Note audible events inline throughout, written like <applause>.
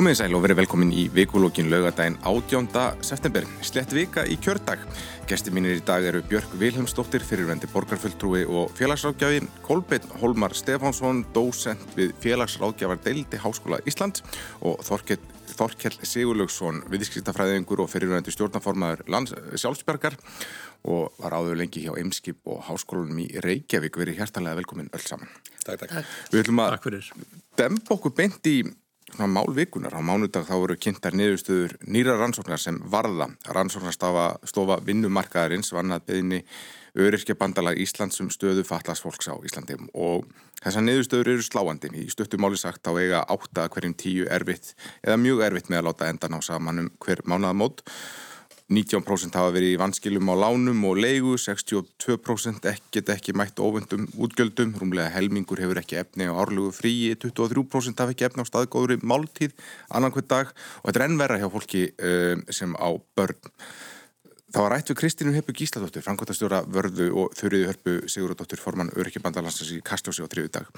Komið sæl og verið velkomin í vikulókin laugadaginn 18. september. Slett vika í kjördag. Gesti mínir í dag eru Björk Vilhelmsdóttir, fyrirvendi borgarfulltrúi og félagsráðgjafi, Kolbjörn Holmar Stefánsson, dósent við félagsráðgjafar Deildi Háskóla Íslands og Þorkell, Þorkell Sigurlaugsson, viðskiptafræðingur og fyrirvendi stjórnaformaður sjálfsbergar og var áður lengi hjá Eimskip og Háskólanum í Reykjavík. Verið hjertalega velkomin öll saman. Takk, takk. Við ætlum að dempa okkur beint í málvikunar. Á mánudag þá voru kynntar niðurstöður nýra rannsóknar sem varða. Rannsóknarstofa vinnumarkaðarins vannað beðinni Öryrkja bandalag Íslands um stöðu fatlas fólks á Íslandi og þessar niðurstöður eru sláandi. Í stöttumáli sagt á eiga átta hverjum tíu erfitt eða mjög erfitt með að láta endan á saman um hver mánuðamót 19% hafa verið í vanskilum á lánum og leigu, 62% ekkert ekki mætt ofundum útgjöldum, rúmlega helmingur hefur ekki efni á árlugu fríi, 23% hafa ekki efni á staðgóðri máltíð annan hvern dag og þetta er ennverða hjá fólki um, sem á börn. Það var rætt við Kristínu Heppu Gísladóttir, framkvæmtastjóra vörðu og þurriði hörpu Sigurðardóttir formann Örkjabandalansins í Kastljósi á þriðu dag.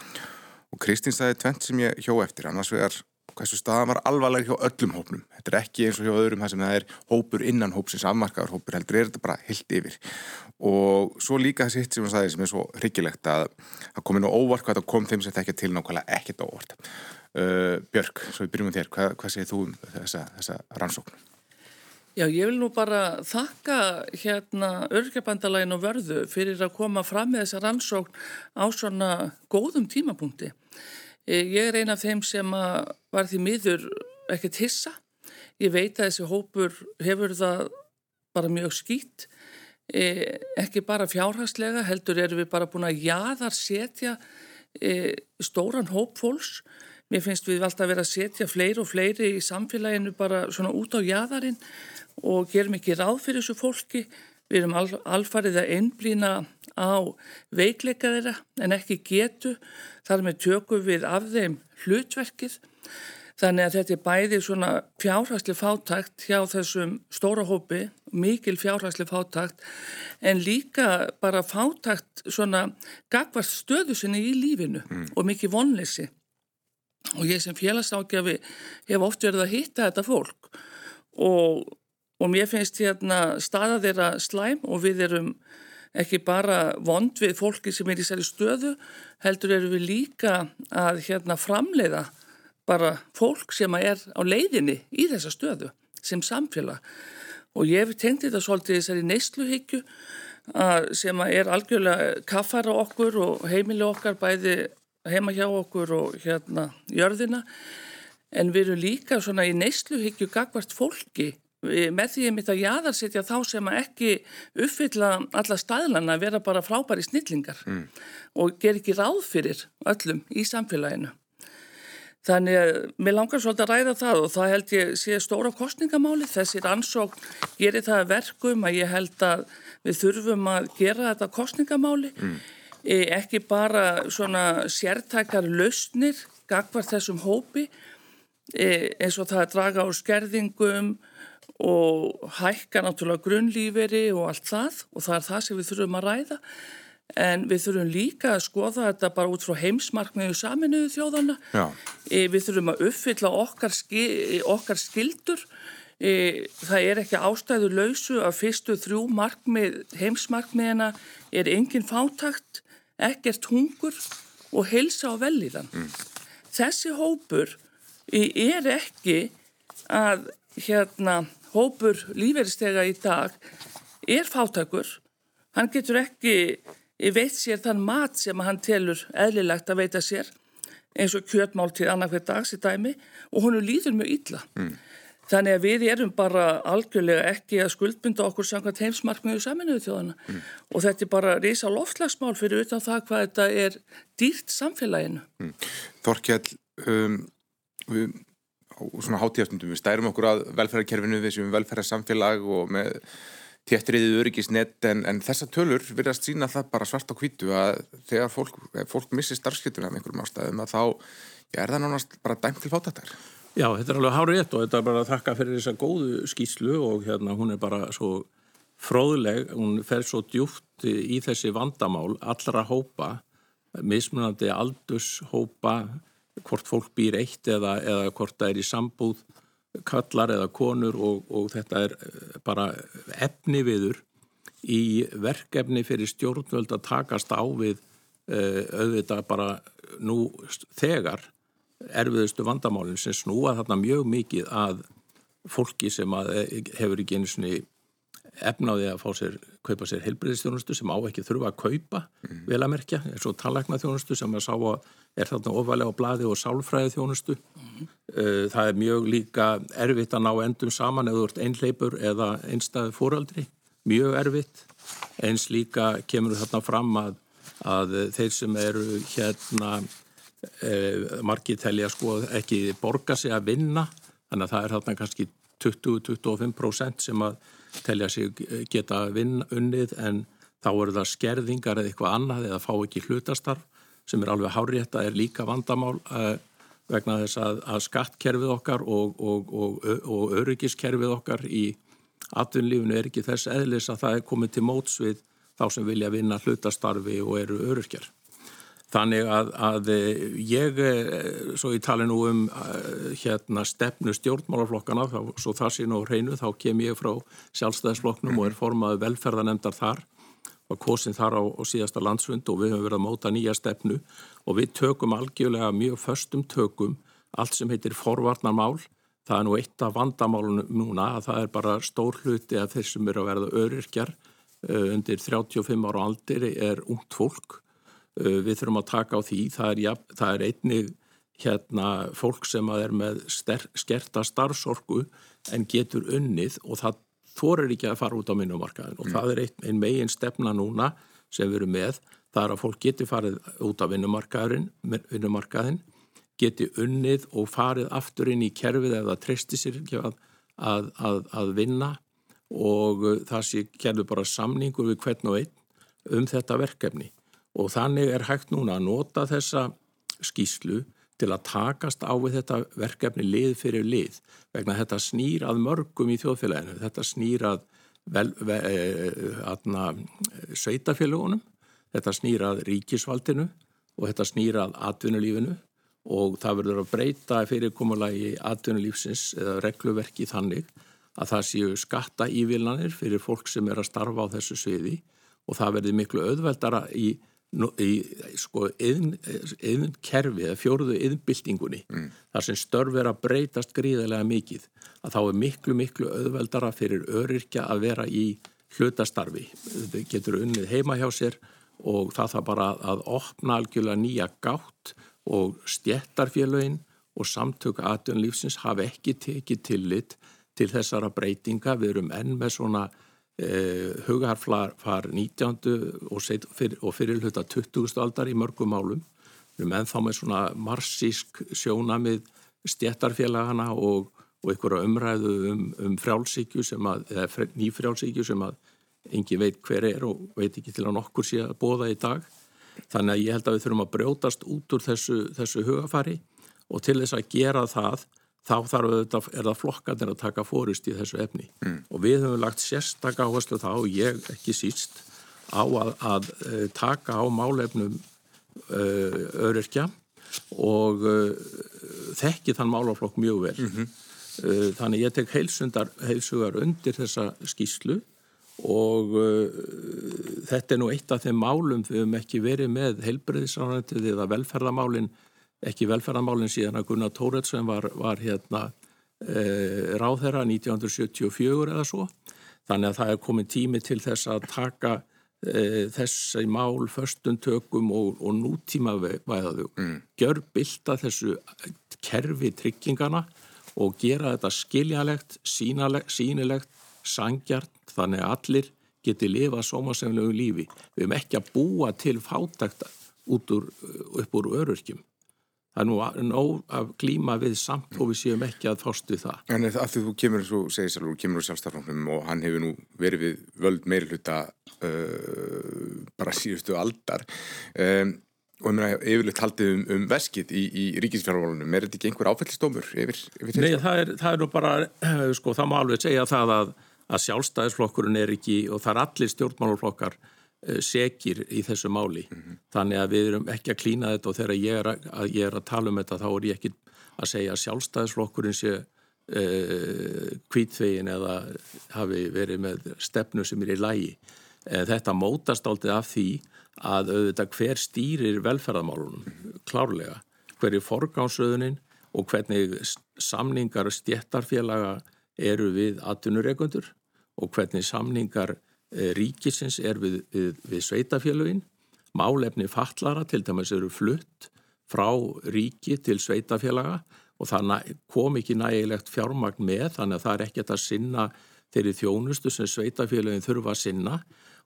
Og Kristín sagði tvent sem ég hjó eftir, annars vegar hversu staðan var alvarleg hjá öllum hópnum. Þetta er ekki eins og hjá öðrum það sem það er hópur innan hópsins, afmarkaður hópur heldur, er þetta bara heilt yfir. Og svo líka þessi hitt sem hann sagði sem er svo hryggilegt að það komi nú óvart hvað það kom þeim sem þekkja til nákvæmlega ekkert óvart. Uh, Björg, svo við byrjum um þér, hvað, hvað segir þú um þessa, þessa rannsókn? Já, ég vil nú bara þakka hérna örkjabandalagin og vörðu fyrir að koma fram með þessa rannsókn á svona góðum tímapunkti. Eh, ég er eina af þeim sem var því miður ekkert hissa. Ég veit að þessi hópur hefur það bara mjög skýtt, eh, ekki bara fjárhagslega, heldur erum við bara búin að jaðar setja eh, stóran hóp fólks. Mér finnst við alltaf að vera að setja fleiri og fleiri í samfélaginu bara svona út á jaðarinn og gerum ekki ráð fyrir þessu fólki. Við erum al, alfarið að einblýna á veikleika þeirra en ekki getu. Þar með tökum við af þeim hlutverkið. Þannig að þetta er bæði svona fjárhæsli fátakt hjá þessum stóra hópi, mikil fjárhæsli fátakt, en líka bara fátakt svona gagvart stöðu sinni í lífinu mm. og mikið vonleysi. Og ég sem félagsákjafi hef oft verið að hitta þetta fólk og og mér finnst hérna staða þeirra slæm og við erum ekki bara vond við fólki sem er í særi stöðu, heldur erum við líka að hérna framleiða bara fólk sem er á leiðinni í þessa stöðu sem samfélag. Og ég hef tengt þetta svolítið þessari neysluhyggju sem er algjörlega kaffara okkur og heimili okkar bæði heima hjá okkur og hérna jörðina. En við erum líka svona í neysluhyggju gagvart fólki með því ég mitt að jáðarsetja þá sem að ekki uppfylla alla staðlana að vera bara frábæri snillingar mm. og ger ekki ráð fyrir öllum í samfélaginu. Þannig að mér langar svolítið að ræða það og það held ég sé stóra kostningamáli. Þessir ansók gerir það verkum að ég held að við þurfum að gera þetta kostningamáli. Mm. E, ekki bara svona sértækar lausnir gagvar þessum hópi e, eins og það að draga á skerðingum og hækka náttúrulega grunnlýveri og allt það og það er það sem við þurfum að ræða. En við þurfum líka að skoða þetta bara út frá heimsmarkmiðu saminuðu þjóðana e, við þurfum að uppfylla okkar, ski, okkar skildur e, það er ekki ástæðu lausu að fyrstu þrjú markmið, heimsmarkmiðina er engin fátakt ekkert hungur og helsa á velíðan mm. þessi hópur er ekki að hérna hópur líferistega í dag er fátakur. Hann getur ekki veit sér þann mat sem hann telur eðlilegt að veita sér eins og kjötmáltið annarkveð dags í dæmi og hún líður mjög illa. Mm. Þannig að við erum bara algjörlega ekki að skuldbynda okkur samkvæmt heimsmarkmiðu saminuðu þjóðana mm. og þetta er bara reysa loftlagsmál fyrir utan það hvað þetta er dýrt samfélaginu. Mm. Þorkjell, um, við svona hátíðastundum við stærum okkur að velferðarkerfinu við sem velferðarsamfélag og með téttriðið öryggisnett en, en þessa tölur verðast sína það bara svart á kvítu að þegar fólk, fólk missir starfskiptuna af einhverjum ástæðum að þá já, er það nánast bara dæmt til fátattar Já, þetta er alveg hárið ett og þetta er bara að þakka fyrir þessa góðu skýslu og hérna hún er bara svo fróðleg, hún fer svo djúft í þessi vandamál allra hópa mismunandi aldurshópa hvort fólk býr eitt eða, eða hvort það er í sambúð kallar eða konur og, og þetta er eh, bara efni viður í verkefni fyrir stjórnvöld að takast á við uh, auðvitað bara nú þegar erfiðustu vandamálinn sem snúa þarna mjög mikið að fólki sem að eh, hefur ekki einu svoni efnaði að fá sér, kaupa sér helbriðistjónustu sem á ekki þurfa að kaupa mm. vel að merkja, eins og tannlæknaþjónustu sem að sá að er þarna ofalega á bladi og sálfræði þjónustu mm. það er mjög líka erfitt að ná endum saman eða ert einleipur eða einstæði fóraldri mjög erfitt eins líka kemur þarna fram að, að þeir sem eru hérna eh, margir telja sko ekki borga sig að vinna þannig að það er þarna kannski 20-25% sem að telja sig geta vinn unnið en þá eru það skerðingar eða eitthvað annað eða fá ekki hlutastarf sem er alveg hárétt að er líka vandamál uh, vegna þess að, að skattkerfið okkar og, og, og, og öryggiskerfið okkar í atvinnlífunu er ekki þess eðlis að það er komið til móts við þá sem vilja vinna hlutastarfi og eru öryrkjar. Þannig að, að ég, svo ég tali nú um hérna stefnu stjórnmálaflokkana, þá, svo það sé nú hreinu, þá kem ég frá sjálfstæðisflokknum og er formað velferðanemdar þar og kosin þar á, á síðasta landsfund og við höfum verið að móta nýja stefnu og við tökum algjörlega mjög förstum tökum allt sem heitir forvarnarmál. Það er nú eitt af vandamálunum núna að það er bara stór hluti að þeir sem eru að verða öryrkjar undir 35 ára aldir er ungt fólk við þurfum að taka á því, það er, ja, það er einnig hérna fólk sem er með skerta starfsorku en getur unnið og það þorir ekki að fara út á minnumarkaðin og mm. það er ein, ein megin stefna núna sem við erum með, það er að fólk geti farið út á vinnumarkaðin, geti unnið og farið aftur inn í kerfið eða treysti sér ekki að, að, að, að vinna. Og uh, það sé kerfið bara samningur við hvern og einn um þetta verkefni og þannig er hægt núna að nota þessa skýslu til að takast á við þetta verkefni lið fyrir lið vegna þetta snýr að mörgum í þjóðfélaginu, þetta snýr að e, sveitafélagunum, þetta snýr að ríkisvaldinu og þetta snýr að atvinnulífinu. Og það verður að breyta fyrirkomulagi atvinnulífsins eða regluverki þannig að það séu skatta ívillanir fyrir fólk sem er að starfa á þessu sviði. Og það verður miklu auðveldara í í sko yðn kerfi eða fjóruðu yðnbildingunni mm. þar sem störf er að breytast gríðarlega mikið að þá er miklu miklu auðveldara fyrir öryrkja að vera í hlutastarfi þau getur unnið heima hjá sér og það þarf bara að opna algjörlega nýja gátt og stjættarfélögin og samtök aðdunlífsins hafa ekki tekið tillit til þessara breytinga við erum enn með svona eh, hugarfar 19. og, fyr, og fyrirluta 20. aldar í mörgum málum. Erum ennþá með svona marsísk sjónamið stjættarfélagana og, og einhverja umræðu um, um frjálsíkju sem að, eða nýfrjálsíkju sem að engi veit hver er og veit ekki til að nokkur sé að bóða í dag. Þannig að ég held að við þurfum að brjótast út úr þessu, þessu hugafari og til þess að gera það þá þarf auðvitað, er það flokkarnir að taka fórust í þessu efni mm. og við höfum lagt sérstak áherslu þá og ég ekki síst á að, að, eh, taka á málefnum uh, öryrkja og uh, þekki þann málaflokk mjög vel mm -hmm. uh, þannig ég tek heilsundar heilsugar undir þessa skýslu og þetta er nú eitt af þeim málum við höfum ekki verið með heilbreyðisránandi eða velferðamálinn ekki velferðarmálinn síðan að Gunnar Tóretsen var, var hérna e, ráðherra 1974 eða svo. Þannig að það er komin tími til þess að taka e, þessi mál förstuntökum og, og nútíma væðaðu. Mm. Gjör bylta þessu kerfi tryggingana og gera þetta skiljanlegt, sínilegt, sangjart þannig að allir geti lifað sómasemlegu lífi. Við hefum ekki að búa til fátækta út úr, upp úr örurkjum það er nú nóg að glíma við samt og við séum ekki að fástu það. En að því þú kemur, svo segir Sælur, kemur úr sjálfstaflóknum og hann hefur nú verið við völd meiri hluta uh, bara síðustu aldar. Um, og ég meina yfirleitt haldið um, um veskið í, í ríkisfjármálunum, er þetta ekki einhver áfællistómur yfir, yfir Nei, það er, það er nú bara, <clears throat> sko, það má alveg segja það að, að sjálfstæðisflokkurinn er ekki og það er allir stjórnmáluflokkar sekir í þessu máli. Mm -hmm. Þannig að við erum ekki að klína þetta og þegar ég er að, að, ég er að tala um þetta þá er ég ekki að segja að sjálfstæðisflokkurinn sé uh, eða hafi verið með stefnu sem er í lægi. Þetta mótast aldrei af því að auðvitað hver stýrir velferðamálunum klárlega, hver er forgánsröðunin og hvernig samningar stjættarfélaga eru við atvinnureikundur og hvernig samningar eh, ríkisins er við, við, við sveitafélagin. Málefni fallara til dæmis eru flutt frá ríki til sveitafélaga og það kom ekki nægilegt fjármagn með þannig að það er ekkert að sinna þeirri þjónustu sem sveitafélagin þurfa að sinna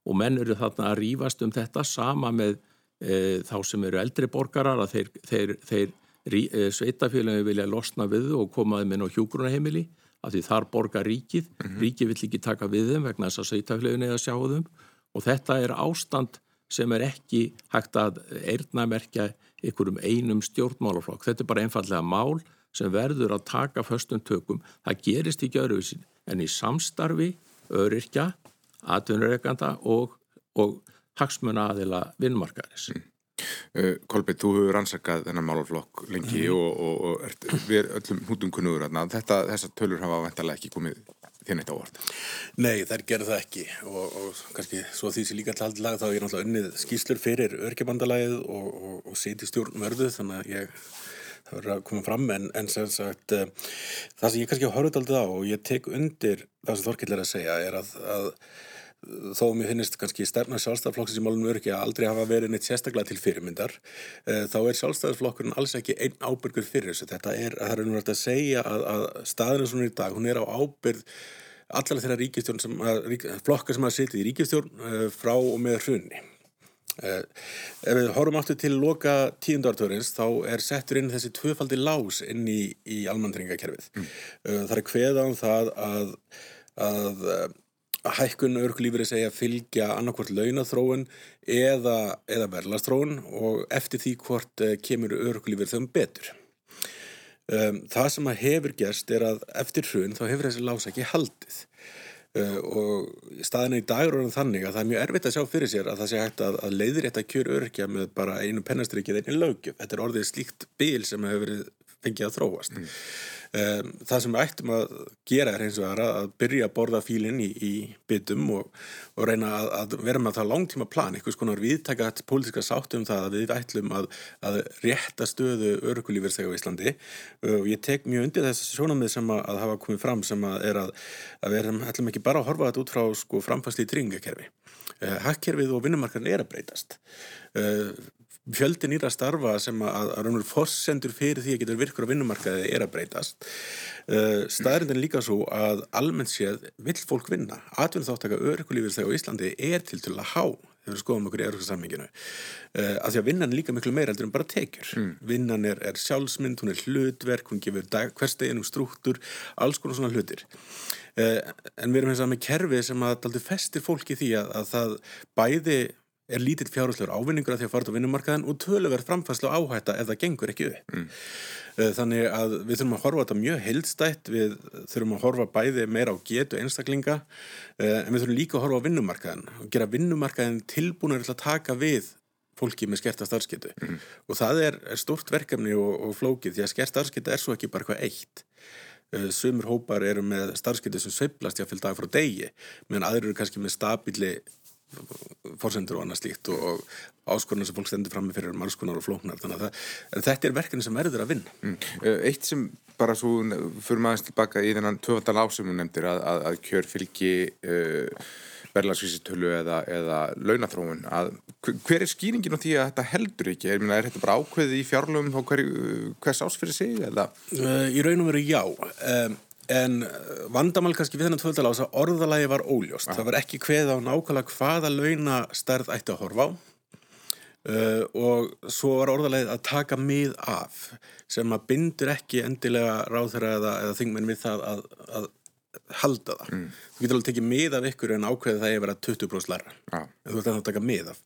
og menn eru þarna að rýfast um þetta sama með e, þá sem eru eldri borgarar að þeir, þeir, þeir e, sveitafélagin vilja losna við og komaði með ná hjúgrunaheimili af því þar borgar ríkið, mm -hmm. ríkið vill ekki taka við þeim vegna þess að sveitafélagin eða sjá þeim og þetta er ástand sem er ekki hægt að eirnamerkja ykkurum einum stjórnmálaflokk. Þetta er bara einfallega mál sem verður að taka föstum tökum. Það gerist ekki öðruvísin en í samstarfi, öryrkja, atvinnureikanda og, og hagsmuna aðila vinnmarkaðis. Mm. Uh, Kolbjörn, þú hefur rannsakað þennan málaflokk lengi mm. og, og, og ert, við erum öllum hútum kunnuður að þetta, þessar tölur hafa vantarlega ekki komið þér neitt á orð. Nei, þær gerðu það ekki og, og kannski svo því sem líka til haldið þá er ég náttúrulega unnið skýslur fyrir örkjabandalagið og seti stjórnverðu þannig að ég það verður að koma fram en, en sem sagt uh, það sem ég kannski horfði aldrei á og ég tek undir það sem Þorkill er að segja er að, að þó mér finnist kannski stefna sjálfstæðarflokksins í málunum örki að aldrei hafa verið neitt sérstaklega til fyrirmyndar eh, þá er sjálfstæðarflokkurinn alls ekki einn ábyrgur fyrir þessu. Þetta er, það er umvært að segja að, að staðinu svona í dag, hún er á ábyrð allar þeirra ríkistjórn sem að, flokkar sem hafa sitið í ríkistjórn eh, frá og með hrunni. Eh, ef við horfum áttu til loka tíundartörins þá er settur inn þessi tvöfaldi lás inn í, í almandringakerfið. Mm. Það er hveða um það að, að hækkun örglífri segja fylgja annarkvort launathróun eða, eða verðlastróun og eftir því hvort uh, kemur örglífri þeim betur. Um, það sem að hefur gerst er að eftir hrun þá hefur þessi lás ekki haldið uh, og staðinu í dag er þannig að það er mjög erfitt að sjá fyrir sér að það sé hægt að, að leiðir þetta kjör örkja með bara einu pennastrykið einni lögjöf. Þetta er orðið slíkt bíl sem hefur verið fengið að þróast. Mm. Um, það sem við ættum að gera er eins og aðra að byrja að borða fílinn í, í byttum og, og reyna að, að vera með það langtíma plan, einhvers konar viðtaka pólítiska sátt um það að við ætlum að, að rétta stöðu örkulífurstega á Íslandi og ég tek mjög undir þess sjónamið sem að, að hafa komið fram sem að er að við ætlum ekki bara að horfa þetta út frá sko, framfæsli í tryngakerfi. Eh, Hakkerfið og vinnumarkarinn er að breytast. Uh, fjöldi nýra starfa sem að, að raunveru fórsendur fyrir því að getur virkur á vinnumarkaði er að breytast. Uh, staðrindin líka svo að almennt séð vill fólk vinna. Atvinni þáttaka örygkulífur þegar Íslandi er til til að há þegar við skoðum okkur í öryggarsaminginu uh, að því að vinnan er líka miklu meira heldur en bara tekjur. Mm. vinnan er, er sjálfsmynd, hún er hlutverk hún gefur hversteginum struktúr alls konar svona hlutir. Uh, en við erum eins og með kerfi sem að festir fólki því að, að það bæði er lítill fjárhúslegur ávinningur að því að fara út á vinnumarkaðin og töluverð framfæslu áhætta ef það gengur ekki upp. Mm. Eh, þannig að við þurfum að horfa þetta mjög heildstætt, við þurfum að horfa bæði meira á getu einstaklinga eh, en við þurfum líka að horfa á vinnumarkaðin og gera vinnumarkaðin tilbúinir til að taka við fólki með skerta starfsketu mm. og það er, er stort verkefni og, og flókið því að skert starfsketu er svo ekki bara eitthvað eitt. Eh, sumur hópar eru með starfsketu sem sveiplast jáfnveil dag frá degi meðan aðrir eru kannski með stabili fórsendur og annað slíkt og, og áskoruna sem fólk stendur fram með fyrir um alls konar og flóknar þannig að það, þetta er verkefni sem verður að vinna mm. Eh, eitt sem bara svo fyrir maður tilbaka í þennan töfaldal ásumum nefndir að, að, að kjör fylgi uh, eh, verðlagsvísitölu eða, eða launathróun að hver er skýringin á því að þetta heldur ekki er, er þetta bara ákveðið í fjárlöfum og hver, hvers ás fyrir sig? Uh, í raun og veru já um, En uh, vandamál kannski við þennan tvöldala ás að orðalagi var óljóst. Ah. Það var ekki hveð á nákvæmlega hvaða launastærð ætti að horfa á uh, og svo var orðalagið að taka mið af sem að bindur ekki endilega ráðherra eða, eða þingmenn við það að, að halda það. Mm. Þú getur alveg tekið mið af ykkur en ákveðið það er að 20% læra. En þú ert að taka mið af.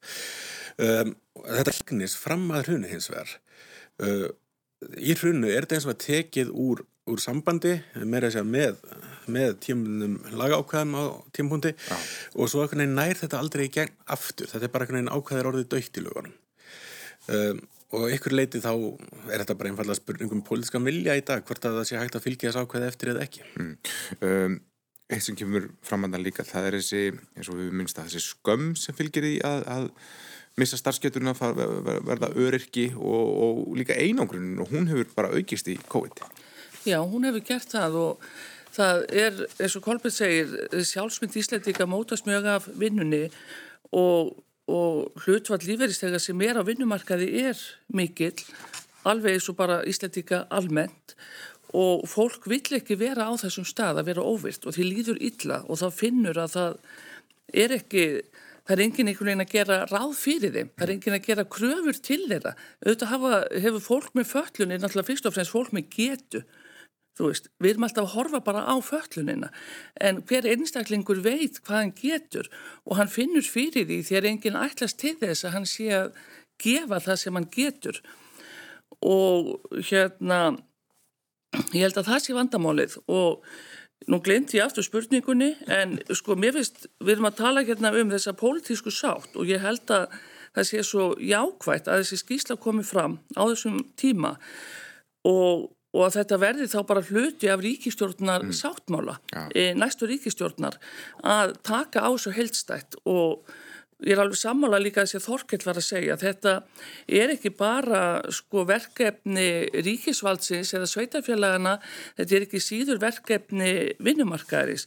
Um, þetta hengnis fram að hrunu hins vegar. Uh, í hrunu er þetta eins og að tekið úr úr sambandi meira að segja með, með tímunum lagákvæðum á tímpundi og svo nær þetta aldrei í gegn aftur, þetta er bara ákvæðir orðið dögt í lögunum. Um, og ykkur leiti þá er þetta bara einfallega spurningum pólitíska vilja í dag hvort að það sé hægt að fylgja þess ákvæði eftir eða ekki. Mm. um, Eitt sem kemur framandan líka það er þessi, eins og við minnst að þessi skömm sem fylgir í að, að missa starfskjöturinn að verða öryrki og, og líka einangrun og hún hefur bara aukist í COVID. Já, hún hefur gert það og það er, eins og Kolbjörn segir, sjálfsmynd íslendika mótast mjög af vinnunni og, og hlutvall líferistega sem er á vinnumarkaði er mikill, alveg eins og bara íslendika almennt og fólk vill ekki vera á þessum stað að vera óvirt og því líður illa og þá finnur að það er ekki það er enginn einhvern veginn að gera ráð fyrir þeim, það er enginn að gera kröfur til þeirra. Auðvitað hafa, hefur fólk með föllunni, náttúrulega fyrst og fremst fólk með getu, þú veist, við erum alltaf að horfa bara á föllunina, en hver einstaklingur veit hvað hann getur og hann finnur fyrir því að enginn ætlast til þess að hann sé að gefa það sem hann getur. Og hérna, ég held að það sé vandamálið. Og Nú glemt ég aftur spurningunni en sko mér finnst, við erum að tala hérna um þessa pólitísku sátt og ég held að það sé svo jákvægt að þessi skýsla komi fram á þessum tíma. Og, og að þetta verði þá bara hluti af ríkistjórnar mm. sáttmála, ja. e, næstu ríkistjórnar að taka á þessu heldstætt og ég er alveg sammála líka þess að Þorkell var að segja þetta er ekki bara sko verkefni ríkisvaldsins eða sveitafélagana, þetta er ekki síður verkefni vinnumarkaðarins.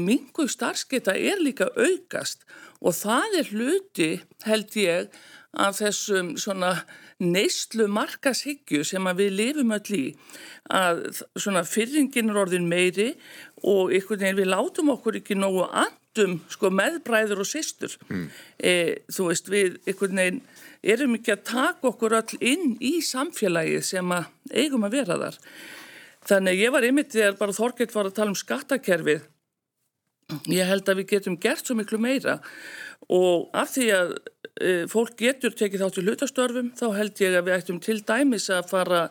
Mingu starfskeita er líka aukast og það er hluti held ég af þessum svona neyslu markashyggju sem við lifum öll í að svona fyrringin er orðin meiri og einhvern veginn við látum okkur ekki nógu and áttum sko, meðbræður og sýstur mm. e, þú veist við einhvern veginn erum ekki að taka okkur öll inn í samfélagið sem að eigum að vera þar. Þannig ég var ymitt þegar bara Þorgeit var að tala um skattakerfið ég held að við getum gert svo miklu meira. Og af því að fólk getur tekið þátt í hlutastörfum þá held ég að við ættum til dæmis að fara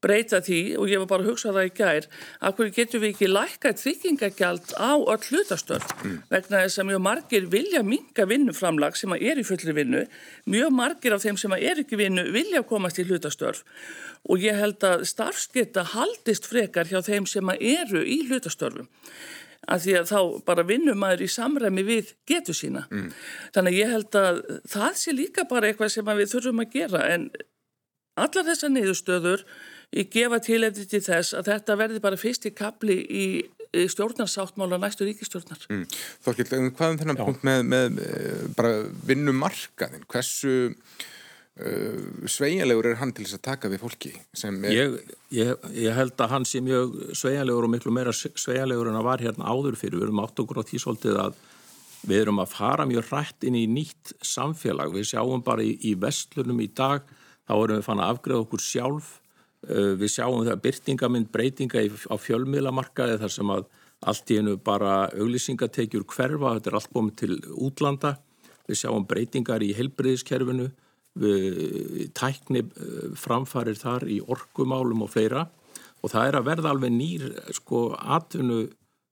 breyta því og ég var bara að hugsa það í gær að hverju getur við ekki lækkað tryggingagjald á öll hlutastörf? Mm. vegna þess að mjög margir vilja minga vinnuframlag sem að er í fullri vinnu mjög margir af þeim sem að er ekki vinnu vilja komast í hlutastörf. Og ég held að starfsgeta haldist frekar hjá þeim sem að eru í hlutastörfum að því að þá bara vinnum maður í samræmi við getu sína mm. þannig að ég held að það sé líka bara eitthvað sem við þurfum að gera en allar þessar niðurstöður ég gefa tilefni til þess að þetta verði bara fyrst í kapli í stjórnarsáttmála næstu ríkistjórnar. Mm. Þorkill, hvað um þennan Já. punkt með, með eh, bara vinnumarkaðin? Hversu uh, sveigjanlegur er hann til þess að taka við fólki? Er... Ég, ég, ég held að hann sé mjög sveigjanlegur og miklu meira sveigjanlegur en að var hérna áður fyrir. Við erum átt okkur á því svolítið að við erum að fara mjög rætt inn í nýtt samfélag. Við sjáum bara í, í vestlunum í dag, þá erum við fann að afgreða okkur sjálf Eh, við sjáum það byrtingamind breytinga á fjölmiðlamarkaði þar sem að allt í hennu bara auglýsingatekjur hverfa, þetta er allt komið til útlanda. Við sjáum breytingar í helbriðiskerfinu, tækni eh, framfarir þar í orkumálum og fleira. Og það er að verða alveg nýr sko atvinnu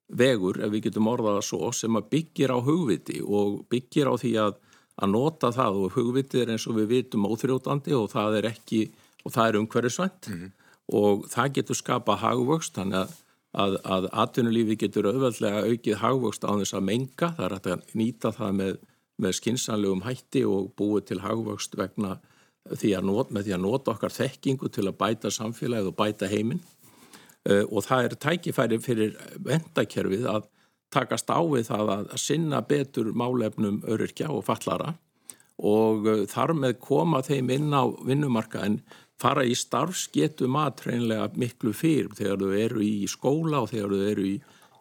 vegur, ef við getum orðaða svo, sem að byggir á hugviti og byggir á því að, að nota það. Og hugviti er eins og við vitum óþrjótandi og það er ekki og það er umhverfisvænt. Mm -hmm. og það getur skapa hagvöxt þannig að, að, að atvinnulífi getur auðveldlega aukið hagvöxt á þess að menga, það er að nýta það með, með skinsanlegum hætti og búið til hagvöxt vegna því að, not, því að nota okkar þekkingu til að bæta samfélagið og bæta heiminn. Uh, og það er tækifæri fyrir vendakerfið að takast á við það að sinna betur málefnum öryrkja og fallara og uh, þar með koma þeim inn á vinnumarka en fara í starfsgetu mat hreinlega miklu fyrr þegar þau eru í skóla og þegar þau eru í,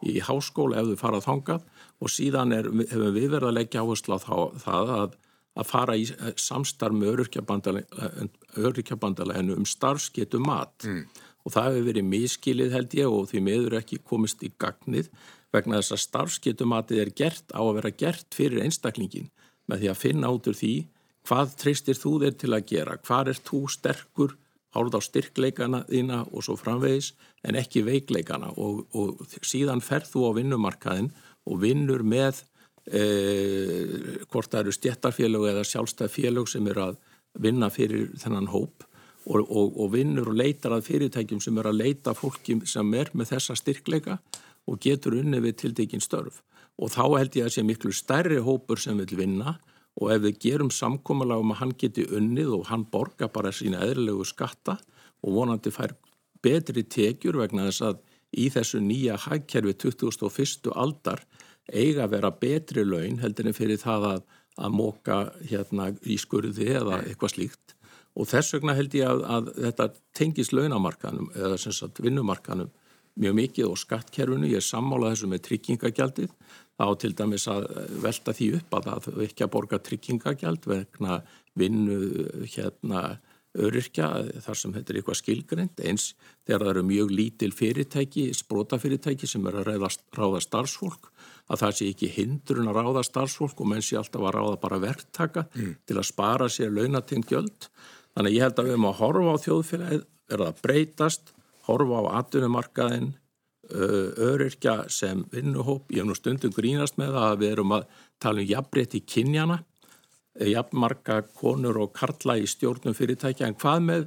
í háskóla ef þau fara þangað. Og síðan er, hefur við verið að leggja áherslu á það að, að fara í samstarf með öryrkjabandaleginu um starfsgetu mat. Mm. og það hefur verið miskilið held ég og því meður ekki komist í gagnið vegna þess að starfsgetu matið er gert á að vera gert fyrir einstaklingin með því að finna út úr því hvað treystir þú þér til að gera, hvað er þú sterkur hárð á styrkleikana þína og svo framvegis en ekki veikleikana. Og, og síðan ferð þú á vinnumarkaðin og vinnur með e, hvort það eru stjættarfélög eða sjálfstæðfélög sem eru að vinna fyrir þennan hóp. Og, og, og vinnur og leitar að fyrirtækjum sem eru að leita fólki sem er með þessa styrkleika og getur unni við tildekinn störf. Og þá held ég að sé miklu stærri hópur sem vil vinna og ef við gerum samkómalega um að hann geti unnið og hann borga bara sína eðlilegu skatta og vonandi fær betri tekjur vegna þess að í þessu nýja hægkerfi 2001. aldar eiga að vera betri laun heldur en fyrir það að, að móka hérna í skurði eða eitthvað slíkt og þess vegna held ég að, að þetta tengis launamarkanum eða sem sagt vinnumarkanum mjög mikið og skattkerfinu, ég sammálað þessu með tryggingagjaldið þá til dæmis að velta því upp að það ekki að borga tryggingagjald vegna vinnu hérna öryrkja þar sem þetta er eitthvað skilgreynd eins þegar það eru mjög lítil fyrirtæki, sprótafyrirtæki sem er að ráða, ráða starfsfólk að það sé ekki hindrun að ráða starfsfólk og menn sé alltaf að ráða bara verktaka mm. til að spara sér launatengt gjöld. Þannig ég held að við erum að horfa á þjóðfélagið, verða að breytast, horfa á atvinnumarkaðin, öryrkja sem vinnuhóp. Ég hef nú stundum grínast með að við erum að tala um jafnbreytti kynjana jafnmarka konur og karla í stjórnum fyrirtækja en hvað með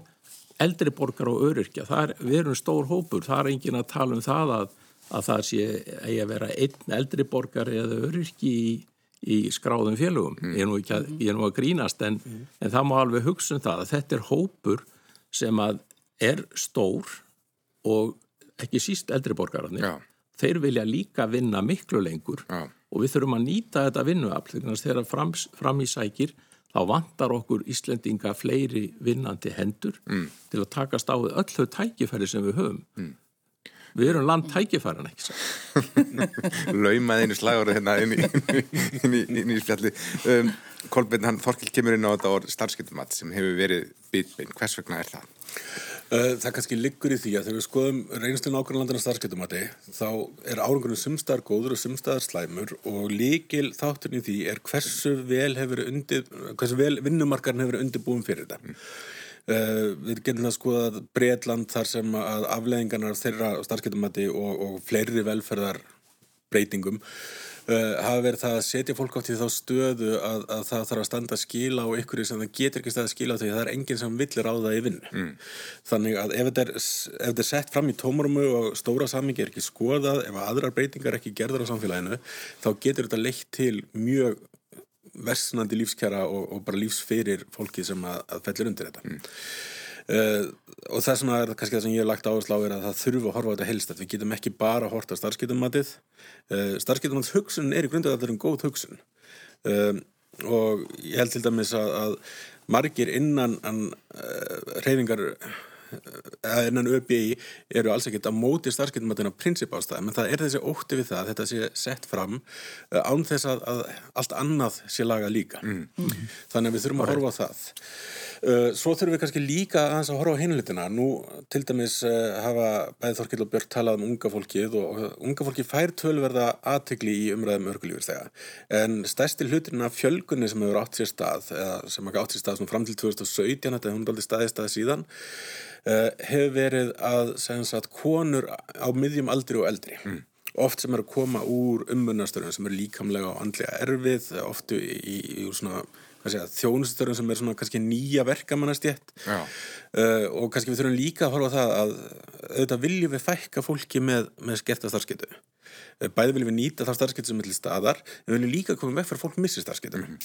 eldri borgar og öryrkja, er, við erum stór hópur, það er engin að tala um það að, að það sé að vera einn eldri borgar eða öryrki í, í skráðum félögum, mm. ég, er að, ég er nú að grínast en, mm. en það má alveg hugsa um það að þetta er hópur sem að er stór og ekki síst eldri borgararnir, þeir vilja líka vinna miklu lengur Já og við þurfum að nýta þetta vinnuafl þegar fram, fram í sækir þá vantar okkur Íslendinga fleiri vinnandi hendur mm. til að takast á öll þau tækifæri sem við höfum. Mm. Við erum land tækifæran ekki. <laughs> Laumað einu slagur hérna inn í, inn í, inn í spjalli. Um, Kolbjörn, hann Þorkild kemur inn á þetta orð starfskiptumat sem hefur verið bitbein. Hvers vegna er það? Uh, það kannski liggur í því að þegar við skoðum reynslun ákveðanlandina starfskiptumati þá er árangunum sumstaðar góður og sumstaðar slæmur og líkil þátturinn í því er hversu vel undir, hversu vel vinnumarkarinn hefur undirbúin fyrir þetta. Mm. Uh, við getum það skoðað Breitland þar sem að afleðingarnar þeirra starfskiptumati og, og fleiri velferðar breytingum hafa verið það að setja fólk átt í þá stöðu að, að það þarf að standa að skila á ykkur sem það getur ekki stað að skila á því það er enginn sem villir á það í vinn mm. þannig að ef þetta, er, ef þetta er sett fram í tómarumu og stóra samingi er ekki skoðað, ef aðrar breytingar er ekki gerðar á samfélaginu, þá getur þetta leitt til mjög versnandi lífskjara og, og bara lífsferir fólki sem að, að fellir undir þetta mm. Uh, og það er svona kannski það sem ég hef lagt áherslu á er að það þurfu að horfa á þetta helst við getum ekki bara að horta starfskiptumatið uh, starfskiptumatið hugsun er í grundið að þetta er um góð hugsun. Uh, og ég held til dæmis að, að margir innan reyfingar innan ÖBI eru alls ekkert að móti starfskiptumatið á prinsipástæði, menn það er þessi ótti við það að þetta sé sett fram án þess að, að allt annað sé laga líka mm. þannig að við þurfum að horfa á það Uh, svo þurfum við kannski líka að horfa á hinlutina. Nú til dæmis hafa bæði Þorkill og Björn talað um unga fólkið og unga fólki fær tölverða aðtegli í umræðum örgulífurstega. En stærsti hlutin af fjölgunni sem hefur átt sér stað, sem ekki átt sér stað fram til 2017, þetta er hún aldrei staðið staðið síðan, uh, hefur verið að sagt, konur á miðjum aldri og eldri. Mm. Oft sem er að koma úr umbunnastörum sem er líkamlega og andlega erfið, oftu í, í, svona þjónustörum sem er svona kannski nýja verkamannastjett uh, og kannski við þurfum líka að horfa það að auðvitað viljum við fækka fólki með, með skerta starfsketu bæði viljum við nýta það starfsketu sem er til staðar en við viljum líka koma með fyrir að fólk missi starfsketu mm -hmm.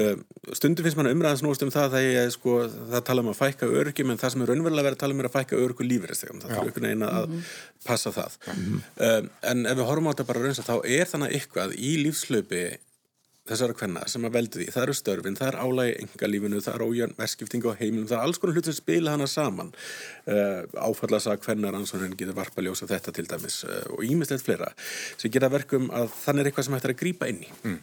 uh, stundum finnst mann umræðans núst um það að ég, sko, það tala um að fækka örgjum en það sem er raunverulega verið að tala um er að fækka örgu lífeyristegum það þarf einhvern veginn að mm -hmm. passa það mm -hmm. en ef við horfum á þetta bara raunsa þá er þannig eitthvað í lífslöpi þessara kvenna sem að veldu því, það eru störfin, það er álægi engalífinu, það er ójörn verskiptingu á heimilum, það er alls konar hlut sem spila hana saman. Uh, áfallast að kvennar ansvonarinn getur varpa ljósa þetta til dæmis uh, og ímislegt fleira sem geta verkum að þannig er eitthvað sem hættir að grýpa inn í. Mm.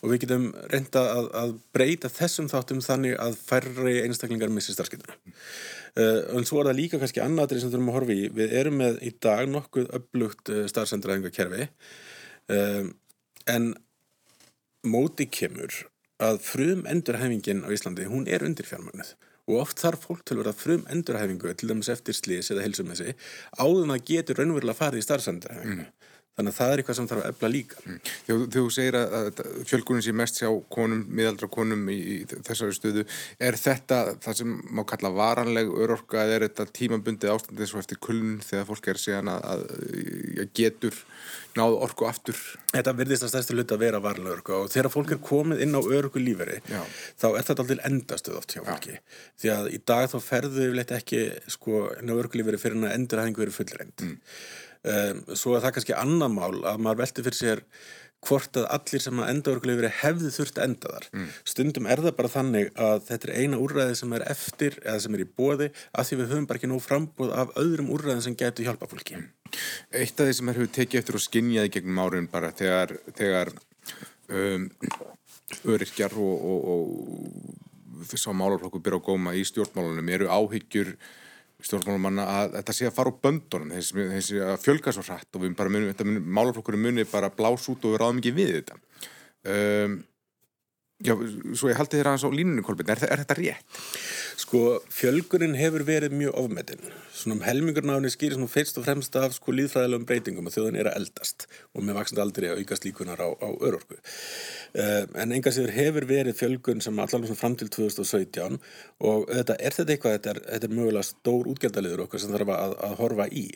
og við getum reynda að, að breyta þessum þáttum þannig að færri einstaklingar missi starfskiptuna uh, en svo er það líka kannski annaðrið sem þurfum að horfa í, við erum með í dag nokkuð upplugt starfsendræðingakerfi en móti kemur að frum endurhæfingin á Íslandi, hún er undir fjármagnuð og oft þarf fólk til að vera frum endurhæfingu til dæmis eftir slís eða helsumessi áður maður getur raunverulega farið í starfsendurhæfingu. Mm. Þannig að það er eitthvað sem þarf að efla líka. Mm. Þegar þú segir að, að fjölgunin sé mest sjá konum, miðaldra konum í, í þessari stöðu, er þetta það sem má kalla varanleg örorka eða er þetta tímabundið ástandið svo eftir kulun þegar fólk er síðan að, að, að getur náðu orku aftur? Þetta virðist að stærstu hlut að vera varanleg örorka og þegar fólk er komið inn á örorku líferi Já. þá er þetta aldrei endastuð oft hjá fólki. Já. Því að í dag þá ferðu við ekki sko, inn á örorku líferi fyrir að endurhæfingu verið fullreind. Mm. Um, svo er það kannski annan mál að maður velti fyrir sér hvort að allir sem að endaurkulegur hefði þurft að enda þar. Mm. Stundum er það bara þannig að þetta er eina úrræði sem er eftir eða sem er í bóði að því við höfum bara ekki nóg frambóð af öðrum úrræðin sem getur hjálpa fólki. Mm. Eitt af því sem er hefur tekið eftir og skinjaði gegnum áriðin bara þegar, þegar um, öryrkjar og, og, og að málarflokku byrja á góma í stjórnmálunum eru áhyggjur stjórnmálumanna að þetta sé að fara á böndunum. Þessi, þessi að fjölga svo hrætt og málaflokkurum munir bara blás út og við ráðum ekki við þetta. Um, Já, svo ég haldi þér aðeins á línunum Kolbjörn, er, er þetta rétt? Sko, fjölgurinn hefur verið mjög ofmetinn. Svona um helmingurnáðinni skýrir svona fyrst og fremst af sko líðfræðilegum breytingum að þjóðan er að eldast og með vaksand aldrei að aukast líkunar á, á örorku. Uh, en enga síður hefur verið fjölgun sem allavega svona fram til 2017 og þetta er þetta eitthvað, þetta er, þetta er mögulega stór útgjaldaliður okkar sem þarf að, að horfa í.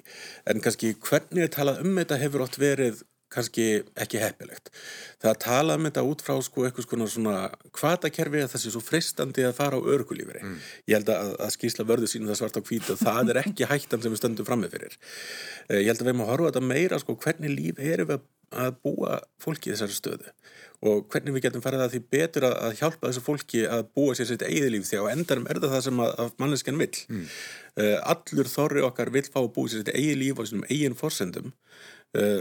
En kannski hvernig við talað um þetta hefur oft verið kannski ekki heppilegt. Það að tala um þetta út frá sko eitthvað svona, svona kvatakerfi að það sé svo fristandi að fara á örgulíferi. Mm. Ég held að, að skýrsla vörðu sínum það svart á kvítu og það er ekki hættan sem við stöndum frammið fyrir. Eh, ég held að við erum að horfa þetta meira sko hvernig líf erum við að búa fólki í þessari stöðu og hvernig við getum farið að því betur að, að hjálpa þessu fólki að búa sér sitt eigið líf því að endarum er það það sem að, að mannesken vill. Mm. Uh, allur þorri okkar vill fá að búa sér sitt eigið líf á þessum eigin forsendum uh,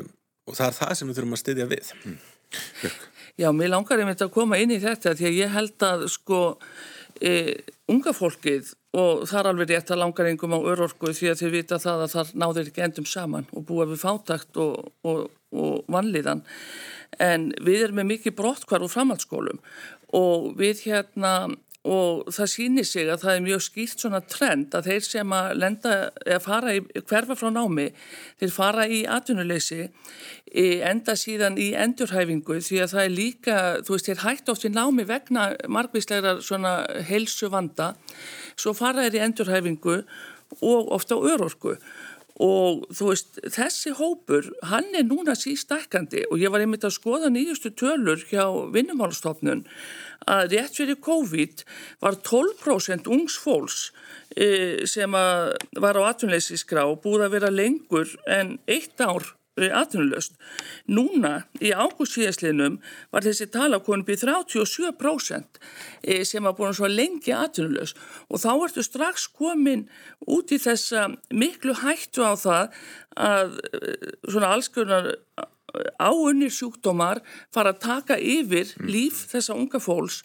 og það er það sem við þurfum að styðja við. Mm. Já, mér langar einmitt að koma inn í þetta því að ég held að sko e, unga fólkið og það er alveg rétt að langar einhverjum á örorku því að þið vita það að það náður ekki endum saman og búa við fátakt og, og, og vanlíðan. En við erum með mikið brottkvar úr framhaldsskólum og við hérna og það sýnir sig að það er mjög skýrt svona trend að þeir sem að lenda fara í hverfa frá námi þeir fara í atvinnuleysi enda síðan í endurhæfingu því að það er líka, þú veist, þeir hægt oft í námi vegna margvíslegar svona helsu vanda svo fara þeir í endurhæfingu og ofta á örorku. Og þú veist, þessi hópur hann er núna sístækandi og ég var einmitt að skoða nýjustu tölur hjá vinnumálstofnun að rétt fyrir COVID var 12% ungs fólks e, sem var á atvinnleysisgrá búið að vera lengur en eitt ár atvinnulöst. Núna í ágústsíðaslinum var þessi tala konum býð 37% sem var búin svo lengi atvinnulöst og þá ertu strax komin út í þessa miklu hættu á það að eh, svona allskurnar áunnir sjúkdómar fara að taka yfir líf þessa unga fólks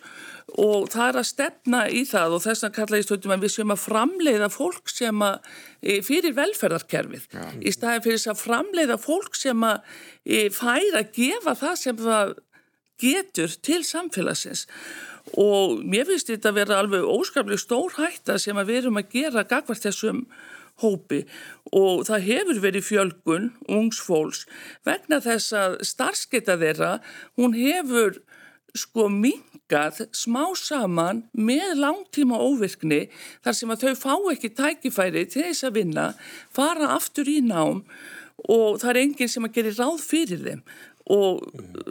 og það er að stefna í það og þess að kalla í stundum að við séum að framleiða fólk sem að e, fyrir velferðarkerfið. Ja. í staði fyrir þess að framleiða fólk sem að e, færa að gefa það sem það getur til samfélagsins. Og mér finnst þetta að vera alveg óskaplega stór hætta sem að við erum að gera gagvart þessum hópi. Og það hefur verið fjölgun ungsfólks vegna þess að starfskeita þeirra hún hefur sko mingað smá saman með langtíma óvirkni þar sem að þau fá ekki tækifæri til þess að vinna, fara aftur í nám og það er enginn sem að gera ráð fyrir þeim og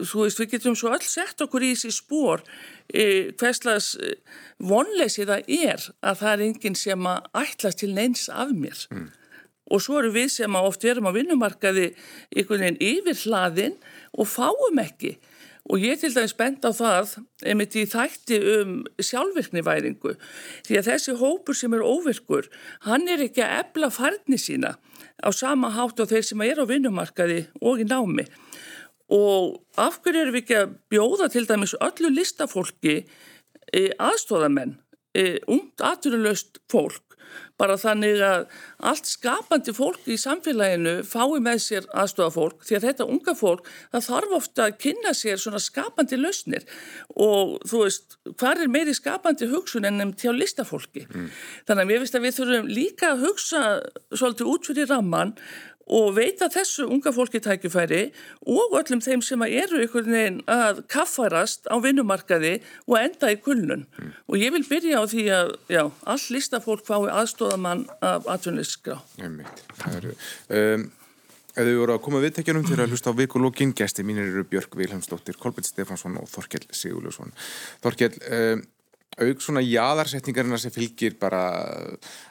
þú veist við getum svo öll sett okkur í þessi spór e, hverslas e, vonleysi það er að það er enginn sem að ætlas til neins af mér. Mm. og svo eru við sem að oft erum á vinnumarkaði einhvern veginn yfir hlaðin og fáum ekki. Og ég til dæmis bend á það einmitt í þætti um sjálfvirkniværingu því að þessi hópur sem er óvirkur hann er ekki að ebla farni sína á sama hátt á þeir sem er á vinnumarkaði og í námi og af hverju erum við ekki að bjóða til dæmis öllu listafólki e, aðstóðamenn, e, ungt aturulöst fólk? Bara þannig að allt skapandi fólk í samfélaginu fái með sér aðstofa fólk því að þetta unga fólk það þarf ofta að kynna sér svona skapandi lausnir. Og þú veist hvað er meiri skapandi hugsun ennum til listafólki? Mm. þannig að mér finnst að við þurfum líka að hugsa svolítið út fyrir ramman og veita þessu unga fólki tækifæri og öllum þeim sem eru einhvern veginn að kaffarast á vinnumarkaði og enda í kulnun mm. og ég vil byrja á því að já, all listafólk fái aðstóðamann af eru um, Ef þið voru að koma viðtækjanum til að hlusta á vikulógin, gæsti mínir eru Björg Vilhelmsdóttir, Kolbjörn Stefansson og Þorkell Sigurljusson. Þorkell, um, auk svona jáðarsetningarina sem fylgir bara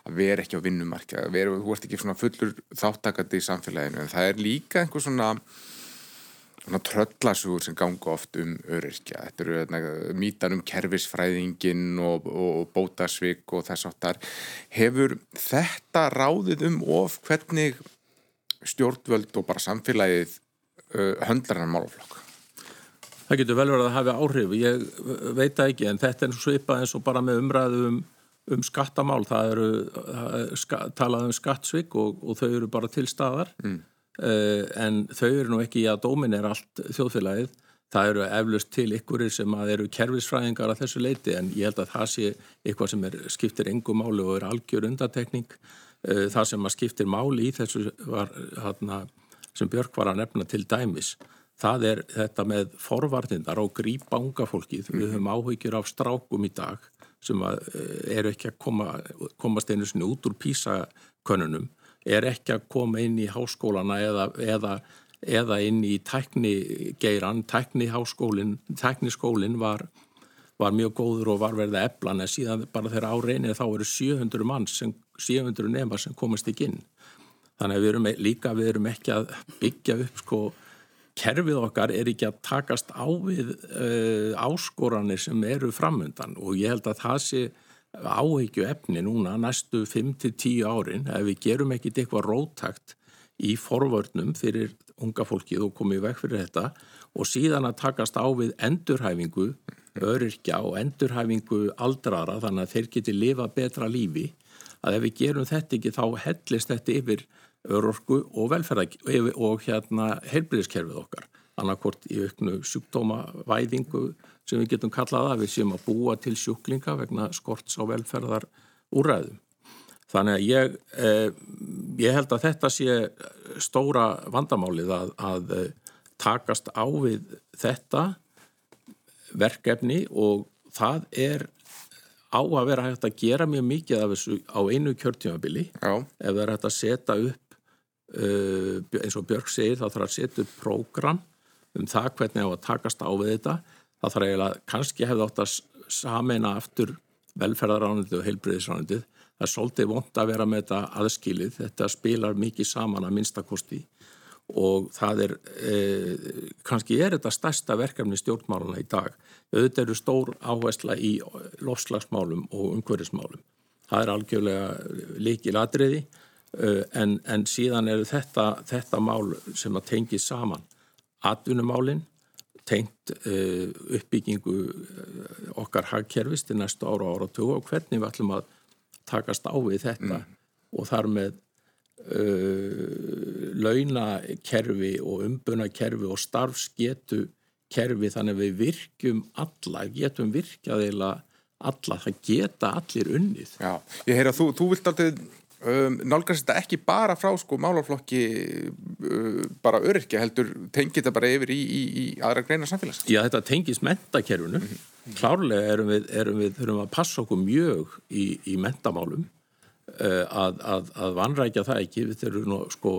að vera ekki á vinnumarka vera, þú ert ekki svona fullur þáttakandi í samfélaginu. En það er líka einhver svona, svona tröllasúur sem ganga oft um öryrkja. Þetta eru hérna, mítan um kerfisfræðingin og, og bótasvík og þess áttar hefur þetta ráðið um of hvernig stjórnvöld og bara samfélagið uh, höndlar hann málaflokk Það getur vel verið að hafa áhrif, ég veit það ekki en þetta er svipað eins og bara með umræðu um, um skattamál, það eru ska, talað um skattsvik og, og þau eru bara til staðar. Mm. uh, en þau eru nú ekki að dómin er allt þjóðfélagið, það eru eflust til ykkurir sem að eru kervisfræðingar að þessu leiti en ég held að það sé eitthvað sem er, skiptir engum máli og er algjör undatekning, uh, það sem að skiptir máli í þessu var hana, sem Björk var að nefna til dæmis það er þetta með forvarnindar og grípa unga fólkið. Við höfum áhyggjur af strákum í dag sem eh, eru ekki að koma, komast einu sinni út úr písakönnunum, er ekki að koma inn í háskólana eða, eða, eða inn í tæknigeiran, tækniháskólin, tækniskólin var, var mjög góður og var verið að eblan en síðan bara þegar áreinir þá eru 700 mann, sem, 700 nema sem komast ekki inn. Þannig að við erum líka, við erum ekki að byggja upp sko kerfið okkar er ekki að takast á við uh, áskoranir sem eru framöndan og ég held að það sé áheggju efni núna næstu 5-10 árin ef við gerum ekkit eitthvað rótakt í forvörnum fyrir unga fólkið og komið vekk fyrir þetta. Og síðan að takast á við endurhæfingu, öryrkja og endurhæfingu aldrara þannig að þeir geti lifa betra lífi. Að ef við gerum þetta ekki þá hellist þetta yfir örorku og velferðag og hérna heilbríðiskerfið okkar. Annarkort í auknu sjúkdómavæðingu sem við getum kallað að við séum að búa til sjúklinga vegna skorts á velferðar úræðum. Þannig að ég, eh, ég held að þetta sé stóra vandamálið að, að eh, takast á við þetta verkefni og það er á að vera hægt að gera mjög mikið af þessu á einu kjörtímabili. Ef það er hægt að setja upp eins og Björg segir þá þarf að setja upp prógram um það hvernig á að takast á við þetta. Þá þarf eiginlega, kannski hefði átt að sameina aftur velferðaránundið og heilbriðisránundið það er svolítið vond að vera með þetta aðskilið. Þetta spilar mikið saman að minnstakosti og það er eh, kannski er þetta stærsta verkefni stjórnmáluna í dag. Auðvitað eru stór áhersla í lofslagsmálum og umhverfismálum. Það er algjörlega líkil atriði Eh, en, en síðan eru þetta, þetta mál sem að tengi saman atvinnumálinn tengt uh, uppbyggingu eh, okkar hagkerfist í næstu ára ára og tjóða og hvernig við ætlum að takast á við þetta mm. og þar með uh, launakerfi og umbunakerfi og starfsgetu kerfi þannig að við virkjum alla, getum virkjaðila alla, það geta allir unnið. Já, ég heyr að þú, þú vilt alltaf um, nálgast þetta ekki bara frá sko málaflokki uh, bara öryrkja heldur tengið þetta bara yfir í, í, í aðra greina samfélags Já þetta tengist mentakerfunu mm -hmm. klárlega erum við, erum við þurfum að passa okkur mjög í, í mentamálum uh, að, að, að vanrækja það ekki við þurfum nú sko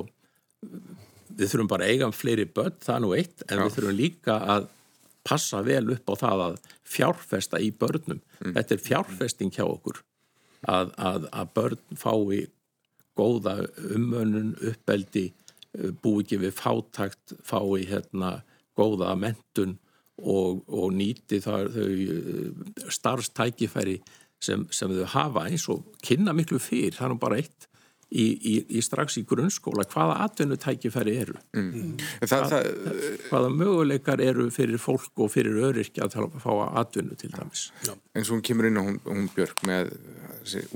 við þurfum bara eiga fleiri börn það nú eitt en Já. við þurfum líka að passa vel upp á það að fjárfesta í börnum mm. þetta er fjárfesting hjá okkur að, að, að börn fái góða umönnun, uppeldi, eh, búi ekki við fátakt, fái hérna góða mentun og, og nýti þar þau eh, starfstækifæri sem, sem þau hafa eins og kynna miklu fyrr, það er nú bara eitt í, í, í strax í grunnskóla hvaða atvinnutækifæri eru. Mm. Það, það, hvaða möguleikar eru fyrir fólk og fyrir öryrkja að fá atvinnu til dæmis. Já. En svo hún kemur inn og hún, hún Björk með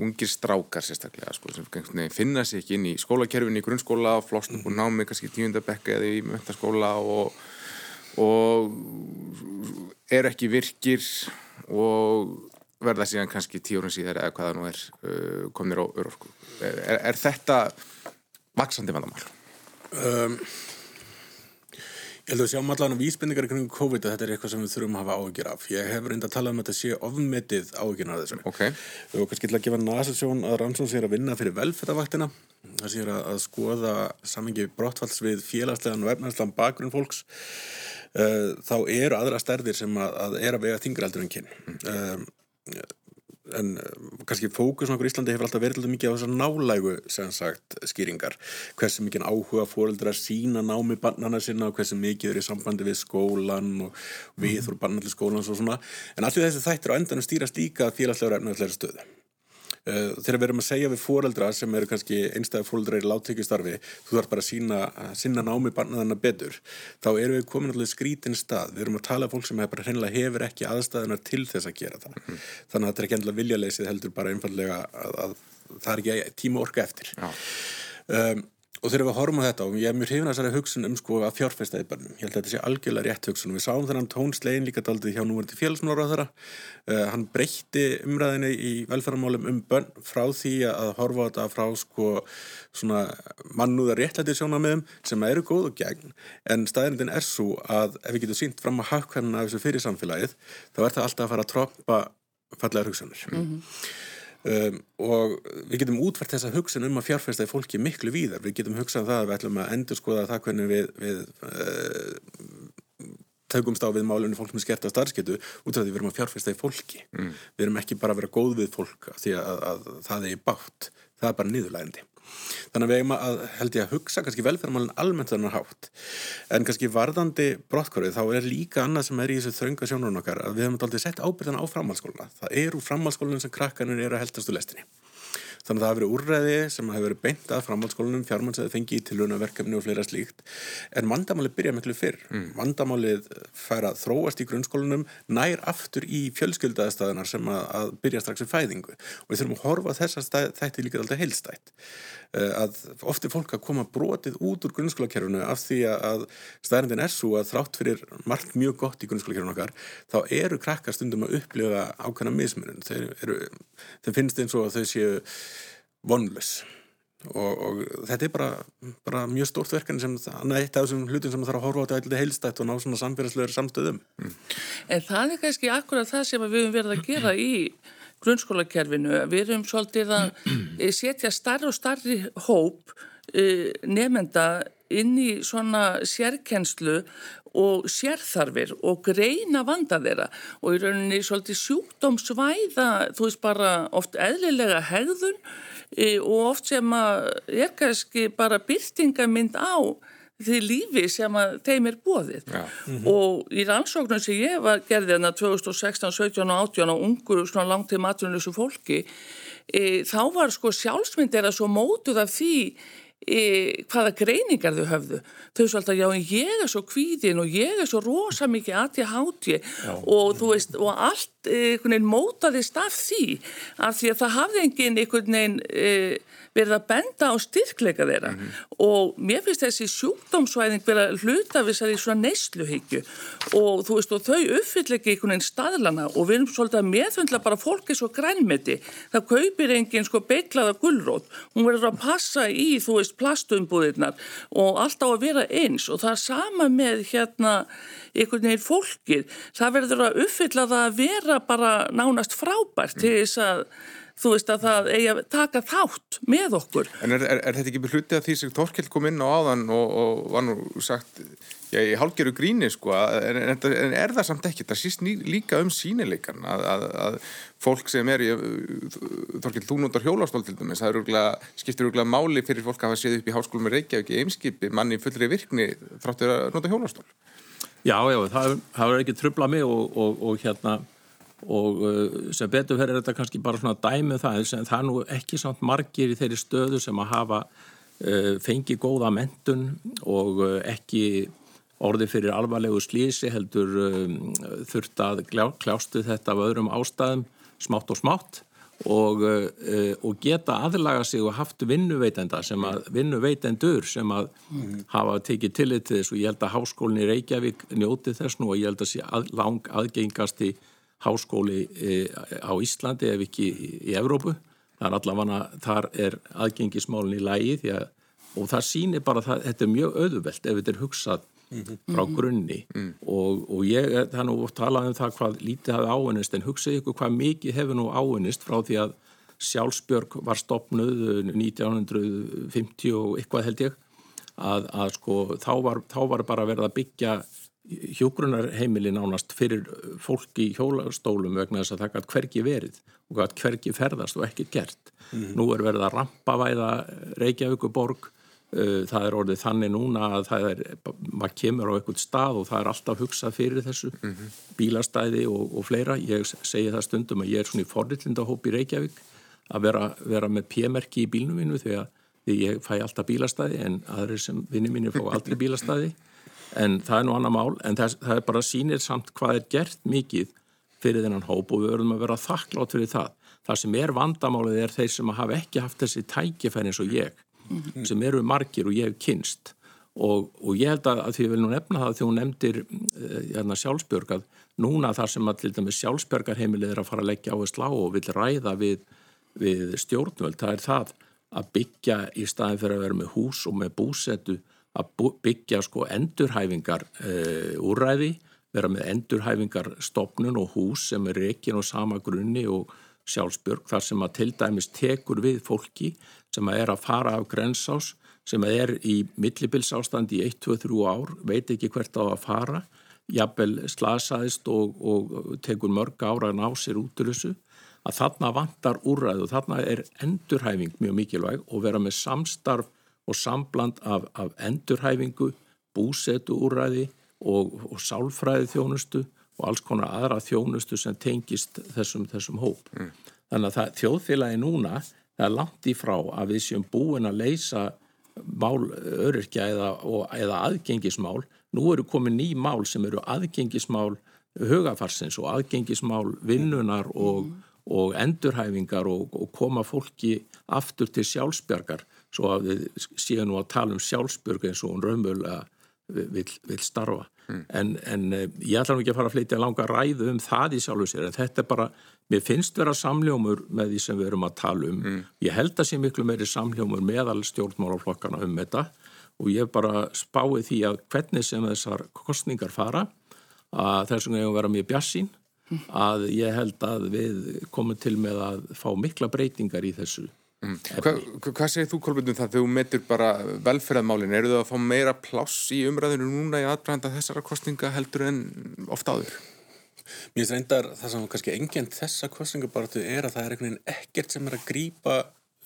ungir strákar sérstaklega sko, sem finna sér ekki inn í skólakerfin í grunnskóla, flosnum og námi kannski tíundabekka eða í möntaskóla og, og eru ekki virkir og verða síðan kannski tíu árun síðar eða hvaða nú er uh, komnir á örorku. Er, er, er þetta vaksandi vandamál? Um, ég held að við sjáum allavega vísbendingar í kring COVID að þetta er eitthvað sem við þurfum að hafa áhugir af. Ég hef reynd að tala um að þetta sé ofmetið áhugina af þessu. Okay. Vorum kannski til að gefa nasasjón að Rannsson sér að vinna fyrir velfættavaktina. Það sér að, að skoða samengi brottfalls við félagslegan og efnarslan bakgrunn fólks. Uh, þá eru aðra stærðir sem að, að er að vega þingraldur en kyn. Um, en eh, kannski fókus okkur í Íslandi hefur alltaf verið mikið á þessar nálægu sagt skýringar. Hversu mikið áhuga fóreldra sína námi bannana sinna og hversu mikið er í sambandi við skólan og við og bannalli skólan og svona. En allir þessi þættir á endanum stýrast líka félagslegur efnaðsleiri stöðu þegar við erum að segja við fóreldra sem eru kannski einstæði fóreldra í láttekjustarfi þú þarf bara að sína, sína námi barnaðana betur, þá erum við komin allir skrítin stað, við erum að tala fólk sem hefur, hefur ekki aðstæðunar til þess að gera það, mm. þannig að þetta er ekki endilega viljaleysið heldur bara einfallega að, að það er ekki tíma orka eftir um, Og þegar við horfum á þetta og ég er mjög hrifin að þessari hugsun um sko að fjárfesta í börnum. Ég held að þetta sé algjörlega rétt hugsun og við sáum þennan tónslegin líka daldið hjá núverandi félagsmára á þeirra. Uh, hann breytti umræðinni í velferðarmálum um börn frá því að horfa á þetta frá sko svona mannúðar réttlæti sjónamiðum sem eru góð og gegn en staðirindin er svo að ef við getum sínt fram að hafkvæmna af þessu fyrir samfélagið þá er það alltaf að fara að troppa fallegar hugsanir. Mm -hmm. Um, og við getum útvært þessa hugsun um að fjárfesta í fólki miklu víðar. Við getum hugsað um það að við ætlum að endur skoða það hvernig við, við uh, tökumst á við málunni fólk með skerta starfsketu út af því við erum að fjárfesta í fólki. Mm. við erum ekki bara að vera góð við fólk því að, að, að það er bátt það er bara niðurlægandi Þannig að við eigum að, held ég að hugsa kannski velferðarmálinn almennt þannig hátt. En kannski varðandi brottkvarfið þá er líka annað sem er í þessu þrönga sjónurinn okkar að við hefum aldrei sett ábyrðan á framhalskóluna. Það eru framhalskólunum sem krakkanir eru að heldastu lestinni. Þannig að það hafi verið úrræði sem hafi verið beint að framhaldsskólanum, fjármannsæði fengið til lunaverkefni og fleira slíkt. En vandamálið byrja miklu fyrr. Mm. Vandamálið fær að þróast í grunnskólanum nær aftur í fjölskyldaðastæðunar sem að, að byrja strax í fæðingu. Og við þurfum að horfa þessar þætti líka alltaf heilstætt. Eh, að ofti fólk að koma brotið út úr grunnskólakerfunu af því að stærndin er svo að þrátt fyrir margt mjög gott í grunnskólakerfunu okkar þá eru krakkar stundum að upplifa ákveðna mismunum þeir, þeir finnst eins og að þau séu vonlus og, og þetta er bara, bara mjög stórt verkan sem eitt af þessum hlutum sem það þarf að horfa á þetta eitthvað heilstætt og ná svona samfélagslegur samstöðum mm. En það er kannski akkurat það sem við höfum verið að gera í grunnskólakerfinu. Við erum svolítið að eh, setja starri og starri hóp eh, nefnda inn í svona sérkennslu og sérþarfir og greina vanda þeirra og í rauninni svolítið sjúkdómsvæða, þú veist bara oft eðlilega hegðun e, og oft sem að er kannski bara byrtingamind á því lífi sem að þeim er bóðið ja. mm -hmm. og í rannsóknum sem ég var gerðið enna 2016, 17 og 18 og ungur svona langt til maturnusu fólki e, þá var sko sjálfsmynd er að svo mótuð af því e, hvaða greiningar þau höfðu. Þau svo alltaf, já ég er svo kvíðin og ég er svo rosa mikið aðti háti og þú veist, og allt einhvern veginn mótaðist af því af því að það hafði enginn einhvern veginn e, verið að benda á styrkleika þeirra. Mm -hmm. og mér finnst þessi sjúkdómsvæðing verið að hluta þessari svona neysluhyggju. Og þú veist og þau uppfyll ekki einhvern veginn staðlana. Og við erum svolítið að meðfundla bara fólki svo grænmeti. Það kaupir enginn sko beiklaða gullrót hún verður að passa í þú veist plastumbúðirnar. Og allt á að vera eins. Og það er sama með hérna einhvern veginn fólkið það verður að uppfylla það að vera bara nánast frábært til þess að þú veist að það eigi að taka þátt með okkur. En er, er, er þetta ekki hluti af því sem Torkild kom inn á áðan og, og var nú sagt, já, ég hálgeru gríni sko, en, en, en er það samt ekki, það síst ný, líka um sínileikan að, að, að fólk sem er, Torkild, þú notar hjólastól til dæmis, það rúglega, skiptir rúglega máli fyrir fólk að hafa séð upp í háskólum með Reykjavík í eimskipi, manni fullri virkni þráttur að nota hjólastól. Já, já, það, er ekki tröfla mig og, og, og hérna og uh, sem betur fyrir þetta kannski bara svona dæmið um það en það er nú ekki samt margir í þeirri stöðu sem að hafa uh, fengið góða mentun og uh, ekki orði fyrir alvarlegu slísi heldur um, þurft að kljástu þetta af öðrum ástæðum smátt og smátt og, uh, og geta aðlaga sig og haft vinnuveitenda sem að vinnuveitendur sem að mm. hafa tekið tillit til þess og ég held að háskólinn í Reykjavík njóti þess nú og ég held að sé að, lang aðgengast í háskóli uh, á Íslandi ef ekki í, í Evrópu. Það er allavega, þar er aðgengismálinn í lægi að og það sýnir bara að þetta er mjög auðvelt ef þetta er hugsað frá grunni mm. og, og ég, það er nú talað um það hvað lítið hafi áinnist en hugsaðu ykkur hvað mikið hefur nú áinnist frá því að sjálfsbjörg var stopnuð 1950 og eitthvað held ég að, að sko þá var, þá var bara verið að byggja hjógrunarheimili nánast fyrir fólki í hjólastólum vegna þess að það gætt hverki verið og gætt hverki ferðast og ekkert gert. Mm. Nú er verið að rampavæða Reykjavíkuborg það er orðið þannig núna að það er, maður kemur á einhvern stað og það er alltaf hugsað fyrir þessu mm -hmm. bílastæði og, og fleira. Ég segi það stundum að ég er svona í forrillindahóp í Reykjavík að vera, vera með p-merki í bílnum mínu því að því ég fæ alltaf bílastæði en aðrir sem vinni mínu fá aldrei <laughs> bílastæði. En það er nú annar mál en það, það er bara sínir samt hvað er gert mikið fyrir þennan hóp og við verðum að vera þakklátt fyrir það. Það sem er vandamálið er þeir sem hafa ekki haft þessi tækifæri eins og ég mm. sem eru margir og ég hef kynst og, og ég held að, að því ég vil nú nefna það þegar hún nefndir uh, sjálfsbjörg að núna þar sem að til dæmis sjálfsbjörgarheimilið er að fara að leggja á að slá og vil ræða við, við stjórnvöld, það er það að byggja í staðin fyrir að vera með hús og með búsetu að byggja sko endurhæfingar uh, úræði, vera með endurhæfingar stopnun og hús sem er ekki á sama grunni og sjálfsbjörg þar sem að til dæmis tekur við fólki sem að er að fara af grensás sem að er í millibilsástand í 1-2-3 ár, veit ekki hvert á að fara, jafnvel slasaðist og, og tekur mörg ára að ná sér út úr þessu, að þarna vantar úrræðu og þarna er endurhæfing mjög mikilvæg og vera með samstarf og sambland af, af endurhæfingu, búsetu úrræði og, og sálfræði þjónustu og alls konar aðra þjónustu sem tengist þessum, þessum hóp. Mm. Þannig að það, þjóðfélagi núna er langt í frá að við séum búin að leysa mál öryrkja eða, eða aðgengismál. Nú eru komið ný mál sem eru aðgengismál hugafarsins og aðgengismál vinnunar og, mm. og endurhæfingar og, og koma fólki aftur til sjálfsbjörgar svo að við séum nú að tala um sjálfsbjörg eins og hún raunmjöla vil, vil starfa. Mm. En, en eh, ég ætla nú ekki að fara að flytja langa ræðu um það í sjálfu sér en þetta er bara Mér finnst vera samljómur með því sem við erum að tala um. Mm. Ég held að sé miklu meiri samljómur meðal stjórnmálaflokkana um þetta og ég bara spái því að hvernig sem þessar kostningar fara að þessum hefur verið mjög bjassín að ég held að við komum til með að fá mikla breytingar í þessu. Mm. Hva, hvað segir þú Kolbjörnum það þegar þú metur bara velferðarmálinn? Eru þau að fá meira pláss í umræðinu núna í aðbrænda þessara kostninga heldur en ofta áður? Mér finnst reyndar það sem kannski engjönd þessa kostningabartu er að það er einhvern veginn ekkert sem er að grýpa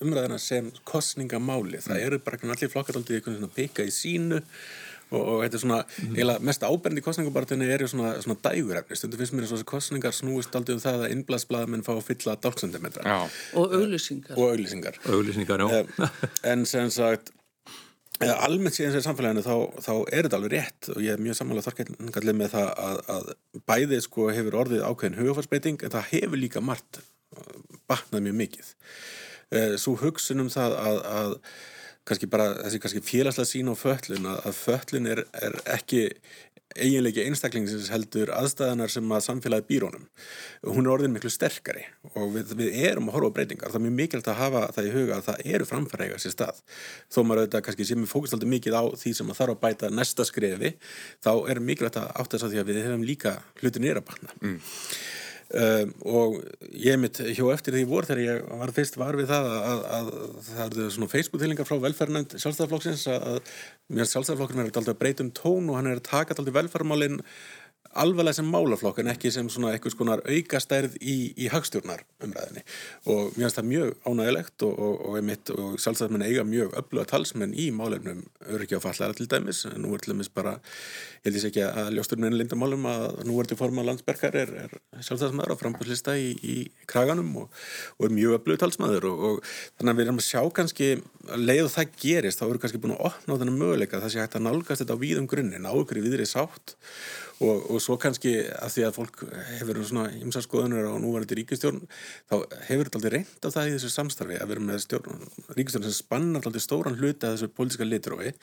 umræðina sem kostningamáli. Það mm. eru bara allir flokkardaldið einhvern veginn að peka í sínu og, og þetta er svona, mm. eiginlega mest áberndi kostningabartunni er ju svona, svona dægurefni. Stundu finnst mér eins og þessi kostningar snúist aldrei um það að innblaðsblaðmenn fá að fylla dálksendimetra. Og auglýsingar. Og auglýsingar. Auglýsingar, já. En sem sagt almennt síðan sér samfélaginu þá, þá er þetta alveg rétt og ég er mjög samanlega þorkallið með það að, að bæði sko hefur orðið ákveðin hugafarsbeiting en það hefur líka margt uh, batnað mjög mikið svo hugsunum það að, að kannski bara þessi kannski félagslega sín á föllun að, að föllun er, er ekki eiginleiki einstaklingsins heldur aðstæðanar sem að samfélagi býrónum hún er orðin miklu sterkari og við, við erum að horfa á breytingar. Það er mjög mikilvægt að hafa það í huga að það eru framfæra sér stað, þó maður auðvitað kannski sem við fókast aldrei mikið á því sem að þarf að bæta næsta skrefi, þá er mikilvægt að átt þess að því að við hefum líka hlutin nýra barna mm. Um, og ég mitt hjó eftir því vor þegar ég var fyrst var við það að, að, að það eru svona Facebook-tilingar frá velferðnæmt sjálfstæðarflokksins að, að sjálfstæðarflokkurinn er alltaf breytum tón og hann er að taka alltaf velferðmálinn alvarlega sem málaflokk en ekki sem svona eitthvað skonar aukastærð í, í hagstjórnar umræðinni og mér finnst það mjög ánægilegt og, og, og, einmitt, og sjálfsagt menn eiga mjög öfluga talsmenn í málefnum öryggi á fallara til dæmis. Nú er til dæmis bara, ég held ég ekki að ljósturinn einu lindamálum að nú er til forma landsbergar er, er sjálfsagt á frambúrslista í, í kraganum og er mjög öfluga talsmaður. Og þannig að við erum að sjá kannski leið og það gerist, þá eru kannski búin að opna á þennan möguleika það sé hægt að nálgast þetta á víðum ykkur í viðri sátt og, og svo kannski að því að fólk hefur svona ymsaskoðunir á núvarandi ríkistjórn þá hefur þetta aldrei reynd á það í þessu samstarfi að vera með stjórn, ríkistjórn sem spannar aldrei stóran hluti að þessu pólíska litrófi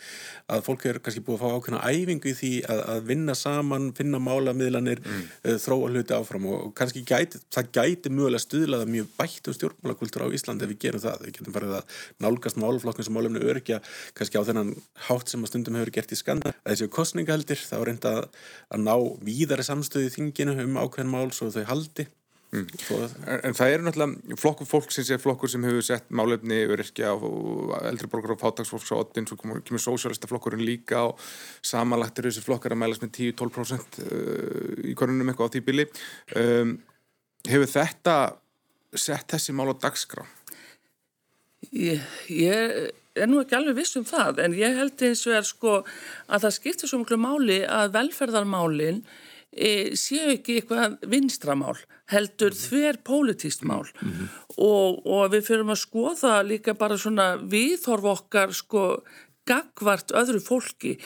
að fólk er kannski búið að fá ákveðna æfingu í því að, að vinna saman, finna málamiðlanir mm. uh, þróa hluti áfram. Og kannski gæti, það gæti mögulega stuðlaða mjög bætt um stjórnmálakultur á Íslandi ef við gerum það, við getum farið að nálgast málflokkun sem málumni örkja kannski á þennan hátt sem að stundum hefur gert í skanda að þessu kostningahaldir þá reynda að ná víðari samstöðu þinginu um ákveðin mál svo þau haldi mm. en, en það eru náttúrulega flokkur fólk sem sé flokkur sem hefur sett málefni öryrkja og eldri borgar og fátagsfólks og oddin, svo kemur sósjálista flokkurinn líka og samanlagt eru þessi flokkar að mælast með 10-12% uh, í konunum eitthvað á því bili um, hefur þetta sett þessi mál á dagskrá? Ég, ég er nú ekki alveg viss um það en ég held eins og er sko að það skiptir svo mjög máli að velferðarmálin e, séu ekki eitthvað vinstramál heldur mhm. þver pólitíst mál mm -hmm. og, og við fyrir að skoða líka bara svona viðhorf okkar sko gagvart öðru fólki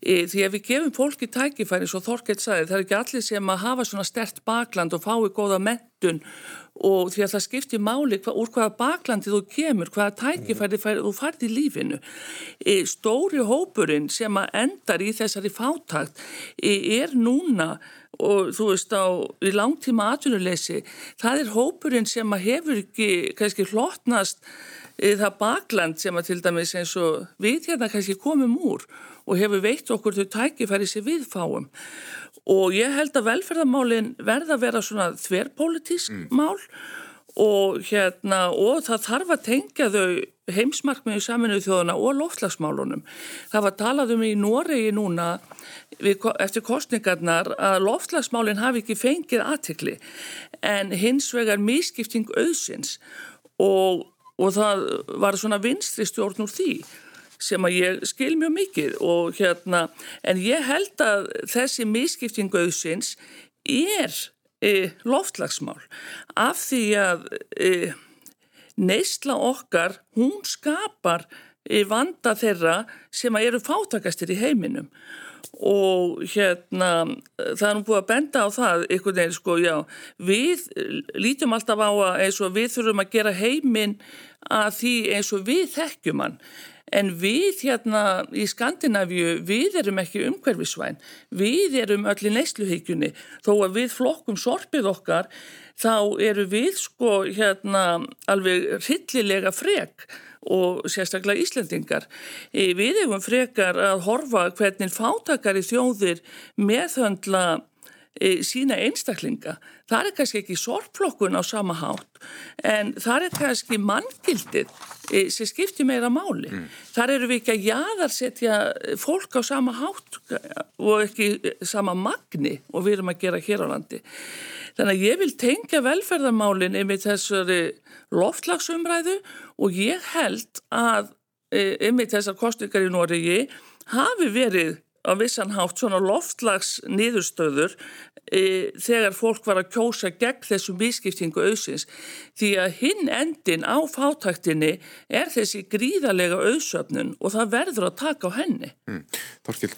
e, því að við gefum fólki tækifæri svo Þorkett sagði það er ekki allir sem að hafa svona stert bakland og fái góða mentun og því að það skiptir máli hva, úr hvaða baklandi þú kemur, hvaða tækifæri þú farið í lífinu. E, stóri hópurinn sem að endar í þessari fátakt e, er núna og þú veist á í langtíma atvinnuleysi, það er hópurinn sem að hefur ekki kannski hlottnast e, það bakland sem að til dæmis eins og við hérna kannski komum úr og hefur veitt okkur þau tækifæri sem við fáum og ég held að velferðarmálinn verða að vera svona þverrpolítísk mm. mál og hérna og það þarf að tengja þau heimsmarkmiðu saminuð þjóðuna og loftlagsmálunum. Það var talað um í Noregi núna við, eftir kostningarnar að loftlagsmálinn hafi ekki fengið aðtikli en hins vegar mískipting auðsins og, og það var svona vinstri stjórn úr því sem að ég skil mjög mikið og hérna, en ég held að þessi miskiptingu auðsins er e, loftlagsmál af því að e, neysla okkar, hún skapar e, vanda þeirra sem að eru fátakastir í heiminum og hérna það er nú búið að benda á það einhvern veginn sko, já, við lítum alltaf á að eins og við þurfum að gera heiminn að því eins og við þekkjum hann. En við hérna í Skandinavíu, við erum ekki umhverfisvæn, við erum öll í neysluhyggjunni, þó að við flokkum sorpið okkar, þá eru við sko hérna alveg rillilega frek og sérstaklega Íslandingar. Við hefum frekar að horfa hvernig fátakari þjóðir meðhöndla sína einstaklinga. Það er kannski ekki sorgflokkun á sama hátt en það er kannski manngildið e, sem skiptir meira máli. Mm. Þar eru við ekki að jaðarsetja fólk á sama hátt og ekki sama magni og við erum að gera hér á landi. Þannig að ég vil tengja velferðarmálinn yfir þessari loftlagsumræðu og ég held að yfir þessar kostningar í Noregi hafi verið á vissan hátt svona loftlags niðurstöður e, þegar fólk var að kjósa gegn þessum vískiptingu auðsins því að hinn endin á fátæktinni er þessi gríðarlega auðsöfnun og það verður að taka á henni. Mm. Þorkil,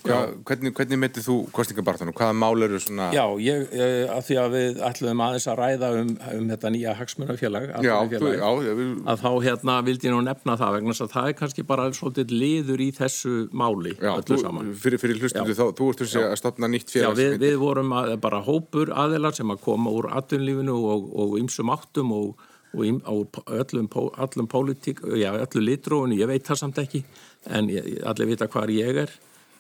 hvernig, hvernig metið þú kostningabartanum? Hvaða mál eru svona? Já, ég, að því að við ætlum aðeins að ræða um, um þetta nýja hagsmunafélag að þá hérna vildi ég nú nefna það vegna að það er kannski bara svolítið liður í þessu máli já, öllu saman. Fyrir, fyrir hlustundu þá, þú ert þessi að stopna nýtt félags. Já, við, við vorum að, bara hópur aðelar sem að koma úr atvinnlífinu og ymsum áttum og, og á öllum, öllum pólitík, já, öllu litróinu, ég veit það samt ekki, en ég, allir vita hvar ég er.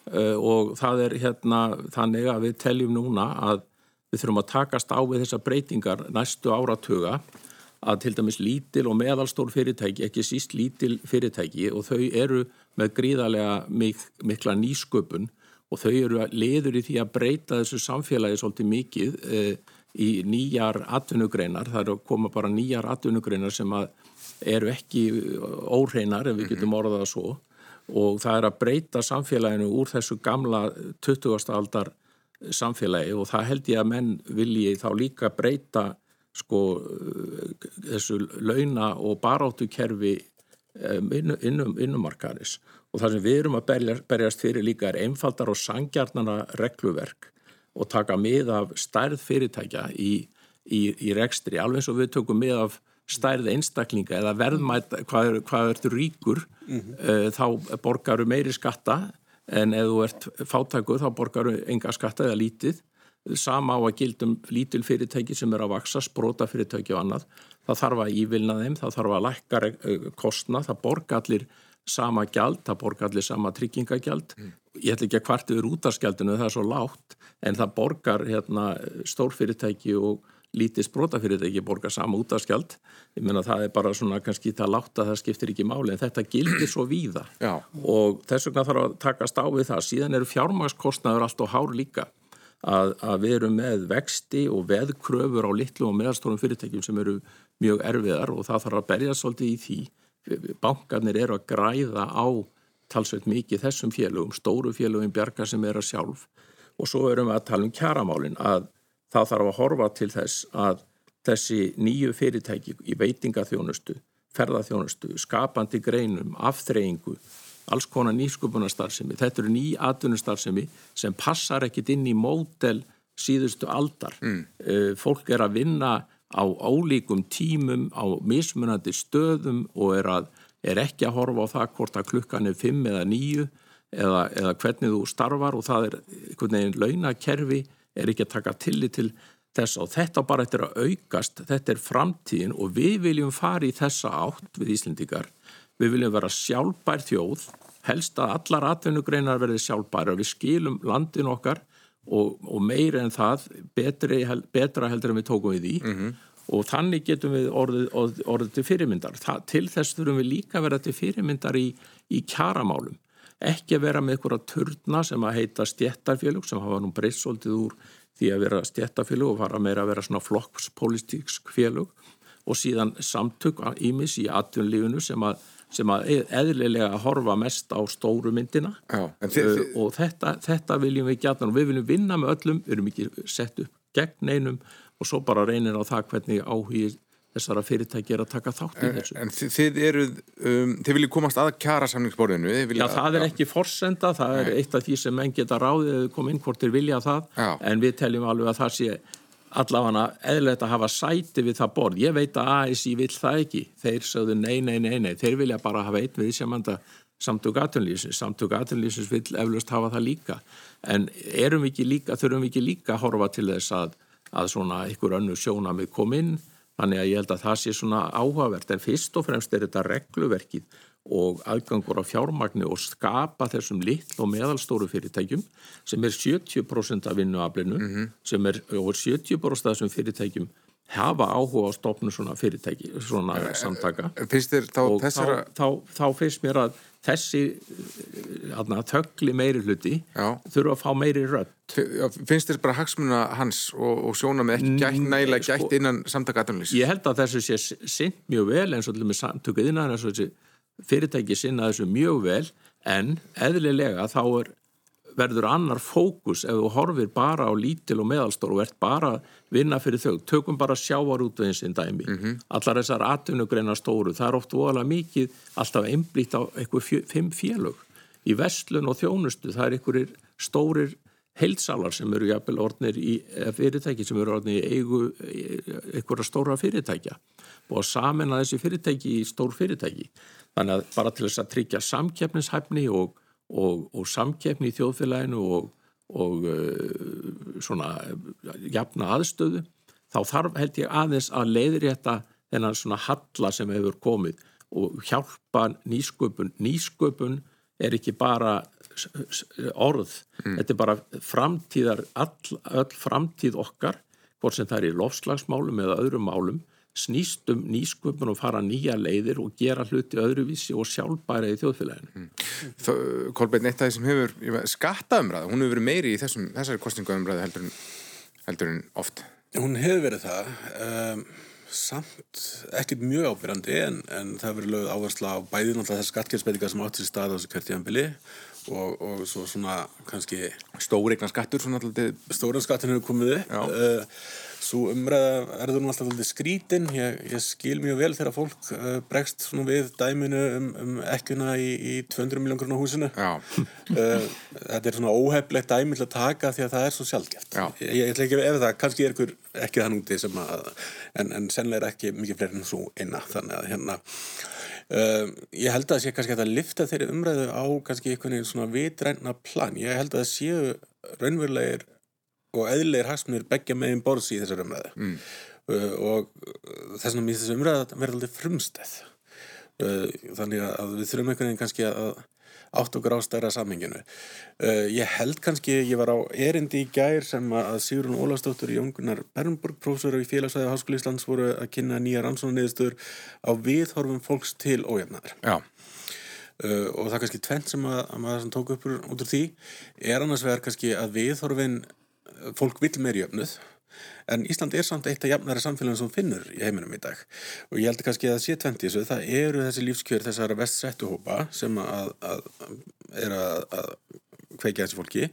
Uh, og það er hérna þannig að við teljum núna að við þurfum að takast á við þessar breytingar næstu áratuga að til dæmis lítil og meðalstór fyrirtæki, ekki síst lítil fyrirtæki og þau eru með gríðarlega mik mikla nýsköpun og þau eru liður í því að breyta þessu samfélagi svolítið mikið e, í nýjar atvinnugreinar, það eru að koma bara nýjar atvinnugreinar sem eru ekki óreinar ef við getum mhm. orðað svo og það er að breyta samfélaginu úr þessu gamla 20. aldar samfélagi og það held ég að menn vilji þá líka breyta sko þessu launa og baráttukerfi innum, innum, innumarkaris og það sem við erum að berjast fyrir líka er einfaldar og sangjarnana regluverk og taka mið af stærð fyrirtækja í, í, í rekstri. Alveg eins og við tökum mið af stærð einstaklinga eða verðmætt hvað, er, hvað ertu ríkur mm -hmm. uh, þá borgaru meiri skatta en ef þú ert fátakur þá borgaru enga skatta eða lítið. Sama á að gildum lítil fyrirtæki sem er að vaksa, spróta fyrirtæki og annað. Það þarf að ívilna þeim, það þarf að lækka eh, kostna, það borga allir sama gjald, það borgar allir sama tryggingagjald. Mm. Ég ætla ekki að hvart yfir útaskjaldinu, það er svo lágt, en það borgar hérna, stórfyrirtæki og lítið sprótafyrirtæki borgar sama útaskjald. Ég menna það er bara svona kannski það lágt að það skiptir ekki máli, en þetta gildir svo víða. Já. Og þess vegna þarf að takast á við það. Síðan eru fjármagskostnaður allt og hár líka. Að, að við erum með vexti og veðkröfur á litlu og meðalstórum fyrirtækjum sem eru mjög erfiðar og það þarf að berja svolítið í því bankarnir eru að græða á talsveit mikið þessum félögum, stóru félögum bjarga sem er að sjálf og svo erum við að tala um kjaramálin að það þarf að horfa til þess að þessi nýju fyrirtæki í veitingaþjónustu, ferðaþjónustu, skapandi greinum, afþreyingu, alls konar nýskupunarstarfsemi, þetta eru ný atvinnustarfsemi sem passar ekkit inn í mótel síðustu aldar. Mm. Eh, fólk er að vinna á ólíkum tímum, á mismunandi stöðum og er, að, er ekki að horfa á það hvort að klukkan er 5 eða 9 eða, eða hvernig þú starfar og það er einhvern veginn launakerfi er ekki að taka tillit til þess og þetta bara eftir að aukast, þetta er framtíðin og við viljum fara í þessa átt við Íslendikar, við viljum vera sjálfbær þjóð, helst að allar atvinnugreinar verði sjálfbæra, við skilum landin okkar og, og meira en það betri, betra heldur en við tókum við í mm -hmm. og þannig getum við orðið, orðið, orðið til fyrirmyndar. Það, til þess þurfum við líka að vera til fyrirmyndar í, í kjaramálum. Ekki að vera með einhverja turna sem að heita stjættarfélug sem hafa nú breytsóldið úr því að vera stjættarfélug og fara meira að vera svona flokkspolítíksk félug og síðan samtök ímis í atvinnlífunu sem að sem að eðlilega horfa mest á stóru myndina Já, þið, þið... og þetta, þetta viljum við gæta og við viljum vinna með öllum, við erum ekki sett upp gegn einum og svo bara reynir á það hvernig áhugir þessara fyrirtæki er að taka þátt í þessu. En þið eru, um, þið viljum komast að kjara samningsborðinu? Já, það er ekki forsenda, það er eitt af því sem menn geta ráðið eða komið inn hvort þeir vilja það, Já. en við teljum alveg að það sé allavega eðlert að hafa sæti við það borð. Ég veit að ASI vill það ekki. Þeir sögðu nei, nei, nei, nei. Þeir vilja bara hafa einn við sem anda samtök aðtunlýsins. Samtök aðtunlýsins vill eflaust hafa það líka. En erum við ekki líka, þurfum við ekki líka að horfa til þess að, að svona einhver önnu sjónamið kom inn. Þannig að ég held að það sé svona áhugavert. En fyrst og fremst er þetta regluverkið og aðgangur á fjármagnu og skapa þessum litl og meðalstóru fyrirtækjum sem er 70% af vinnuaflinu mm -hmm. sem er 70% af þessum fyrirtækjum hafa áhuga á stopnu svona fyrirtæki, svona eh, samtaka þér þá þessara þá, þá, þá finnst mér að þessi aðna, þöggli meiri hluti Já. þurfa að fá meiri rödd finnst þér bara hagsmuna hans og, og sjóna með ekki gætt nægilega sko, gætt innan samtaka aðanlýs ég held að þessu sé sint mjög vel eins og með samtökuð innan þessu fyrirtæki sinna þessu mjög vel en eðlilega þá er, verður annar fókus ef þú horfir bara á lítil og meðalstór og ert bara að vinna fyrir þau. Tökum bara sjávarútveginn sinn dæmi. Mm -hmm. allar þessar atvinnugreina stóru það er oft voðalega mikið alltaf einblíkt á eitthvað fjö, fimm félög í vestlun og þjónustu. Það er einhverjir stórir heilsalar sem eru jafnvel orðnir í fyrirtæki sem eru orðnir í eigu einhverja stóra fyrirtækja. Og að þessi fyrirtæki í stór fyrirtæki Þannig að bara til þess að tryggja samkeppnishæfni og, og, og samkeppni í þjóðfélaginu og, og uh, svona jafna aðstöðu, þá þarf held ég aðeins að leiðri þetta þennan svona halla sem hefur komið og hjálpa nýsköpun. Nýsköpun er ekki bara orð, mm. þetta er bara framtíðar, all, all framtíð okkar, hvort sem það er í lofslagsmálum eða öðrum málum snýst um nýsköpun og fara nýja leiðir og gera hluti öðruvísi og sjálfbæra í þjóðfélaginu. Mm. Kolbeinn, eitt af því sem hefur skattaumræða, hún hefur verið meiri í þessum, þessari kostningaumræðu heldur, heldur en oft. Hún hefur verið það, um, samt ekkert mjög ábyrgandi en, en það hefur verið lögð áhersla á bæði náttúrulega þessar skattgjörnsbeitingar sem átt sér stað á þessu kvartíðanbili og, og svo svona kannski Stóreignar skattur svona alltaf Stóran skattin hefur komið upp. Uh, Svo umræða erður nú alltaf alltaf skrítin. Ég, ég skil mjög vel þegar fólk uh, bregst svona við dæminu um, um ekkuna í, í 200 miljón grunna húsinu. Uh, Þetta er svona óheflegt dæmi til að taka því að það er svo sjálfgeft Ég, ég ætla ekki ef það, kannski er ykkur ekki það núti sem að en, en sennilega er ekki mikið fleiri en svo eina þannig að hérna Uh, ég held að það sé kannski að lifta þeirri umræðu á kannski einhvern veginn svona vitræna plan. Ég held að það séu raunverulegir og eðlegir hagsmunir begja meginn borðs í þessar umræðu mm. uh, og þess vegna mér þessi umræða verður aldrei frumstæð. Uh, þannig að við þurfum einhvern veginn kannski að átt okkur á stærra samhenginu. Uh, ég held kannski, ég var á erindi í gær sem að Sigurinn Ólafsdóttur í Jóngunar Bernburg, prófessor í félagsæði Háskóli Íslands voru að kynna nýja rannsóðanniðstur á viðhorfum fólks til ójefnaðar. Já. Uh, og það er kannski tvent sem að, að maður sem tók upp út úr því er annars vegar kannski að viðhorfin fólk vil meir jöfnuð en Ísland er samt eitt af jafnæri samfélagin sem finnur í heiminum í dag. Og ég held kannski að sé tventi þessu, það eru þessi lífskjör þessara vestsettuhópa sem að, að er að, að kveikja þessi fólki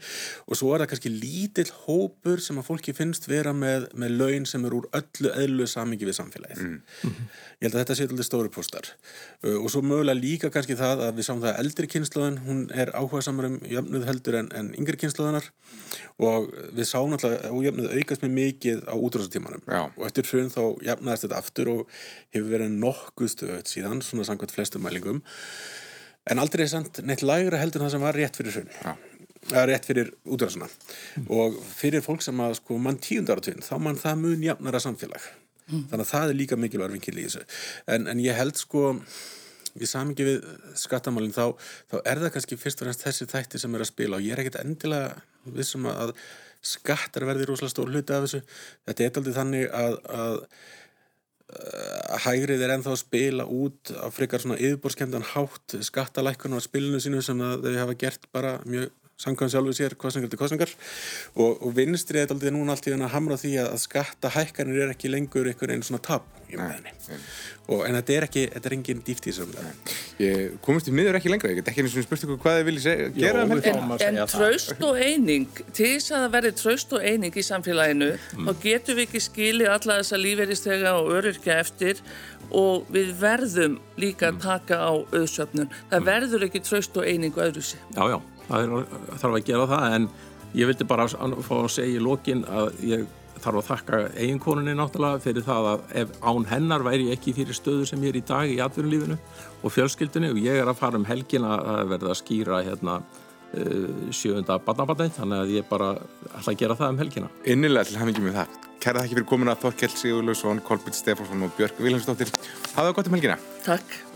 og svo er það kannski lítill hópur sem að fólki finnst vera með, með laun sem er úr öllu eðlu samingi við samfélagið. Mm. Mm. Ég held að þetta sé alltaf stóri postar uh, og svo mögulega líka kannski það að við sáum það að eldri kynnslóðin, hún er áhuga samar um jöfnuð heldur en, en yngri kynnslóðinar og við sáum alltaf að jöfnuð aukast með mikið á útráðstímanum og eftir hrun þá jöfnaðist þetta aftur og hefur verið nokkuð stöðt síðan, svona samkvæmt flestum mælingum en aldrei er samt neitt lægra heldur en það sem var rétt fyrir hrun. Rétt fyrir útræðsuna mm. og fyrir fólk sem að sko mann tíundar á tvinn þá mann það mun jafnara samfélag mm. þannig að það er líka mikilvægur vinkil í þessu en, en ég held sko við samingi við skattamálinn þá, þá er það kannski fyrst og fremst þessi þætti sem er að spila og ég er ekkert endilega vissum að skattar verði rosalega stór hluti af þessu þetta er aldrei þannig að, að hægrið er ennþá að spila út á frekar svona yfirborskemdan hátt skattalækun á spilinu sínu sem þau hafa gert bara mjög samkvæm sjálfur sér kostningar til kostningar og, og vinstri er aldrei núna allt í þennan að hamra því að skatta hækkanir er ekki lengur einhver einn svona tap í maðurni en þetta er ekki, þetta er engin dýft í þessu Ég komist í miður ekki lengra ég get ekki eins og spurt ykkur hvað þið viljið segja gera Jó, En, en tröst og eining til þess að það verði tröst og eining í samfélaginu mm. þá getum við ekki skilið alla þessa líferistega og öryrkja eftir og við verðum líka að mm. taka á auðsöfnun. Það mm. verður ekki tröst og eining og öðru sig Já, já það er, þarf að gera það en ég vildi bara fá að segja í lokin að ég þarf að þakka eiginkoninni náttúrulega fyrir það að ef án hennar væri ég ekki fyrir stöðu sem ég er í dag í atvinnulífinu og fjölskyldinu og ég er að fara um helgin að verða að skýra hérna uh, sjöfunda badnabadnætt þannig að ég bara ætla að gera það um helgina. Innilega til hafingi með það. Kæra þakki fyrir komin að Þorkell Sigurlausson, Kolbjörn Stefánsson og Björg Vilhelmsdóttir. Hafa það gott um helgina. Takk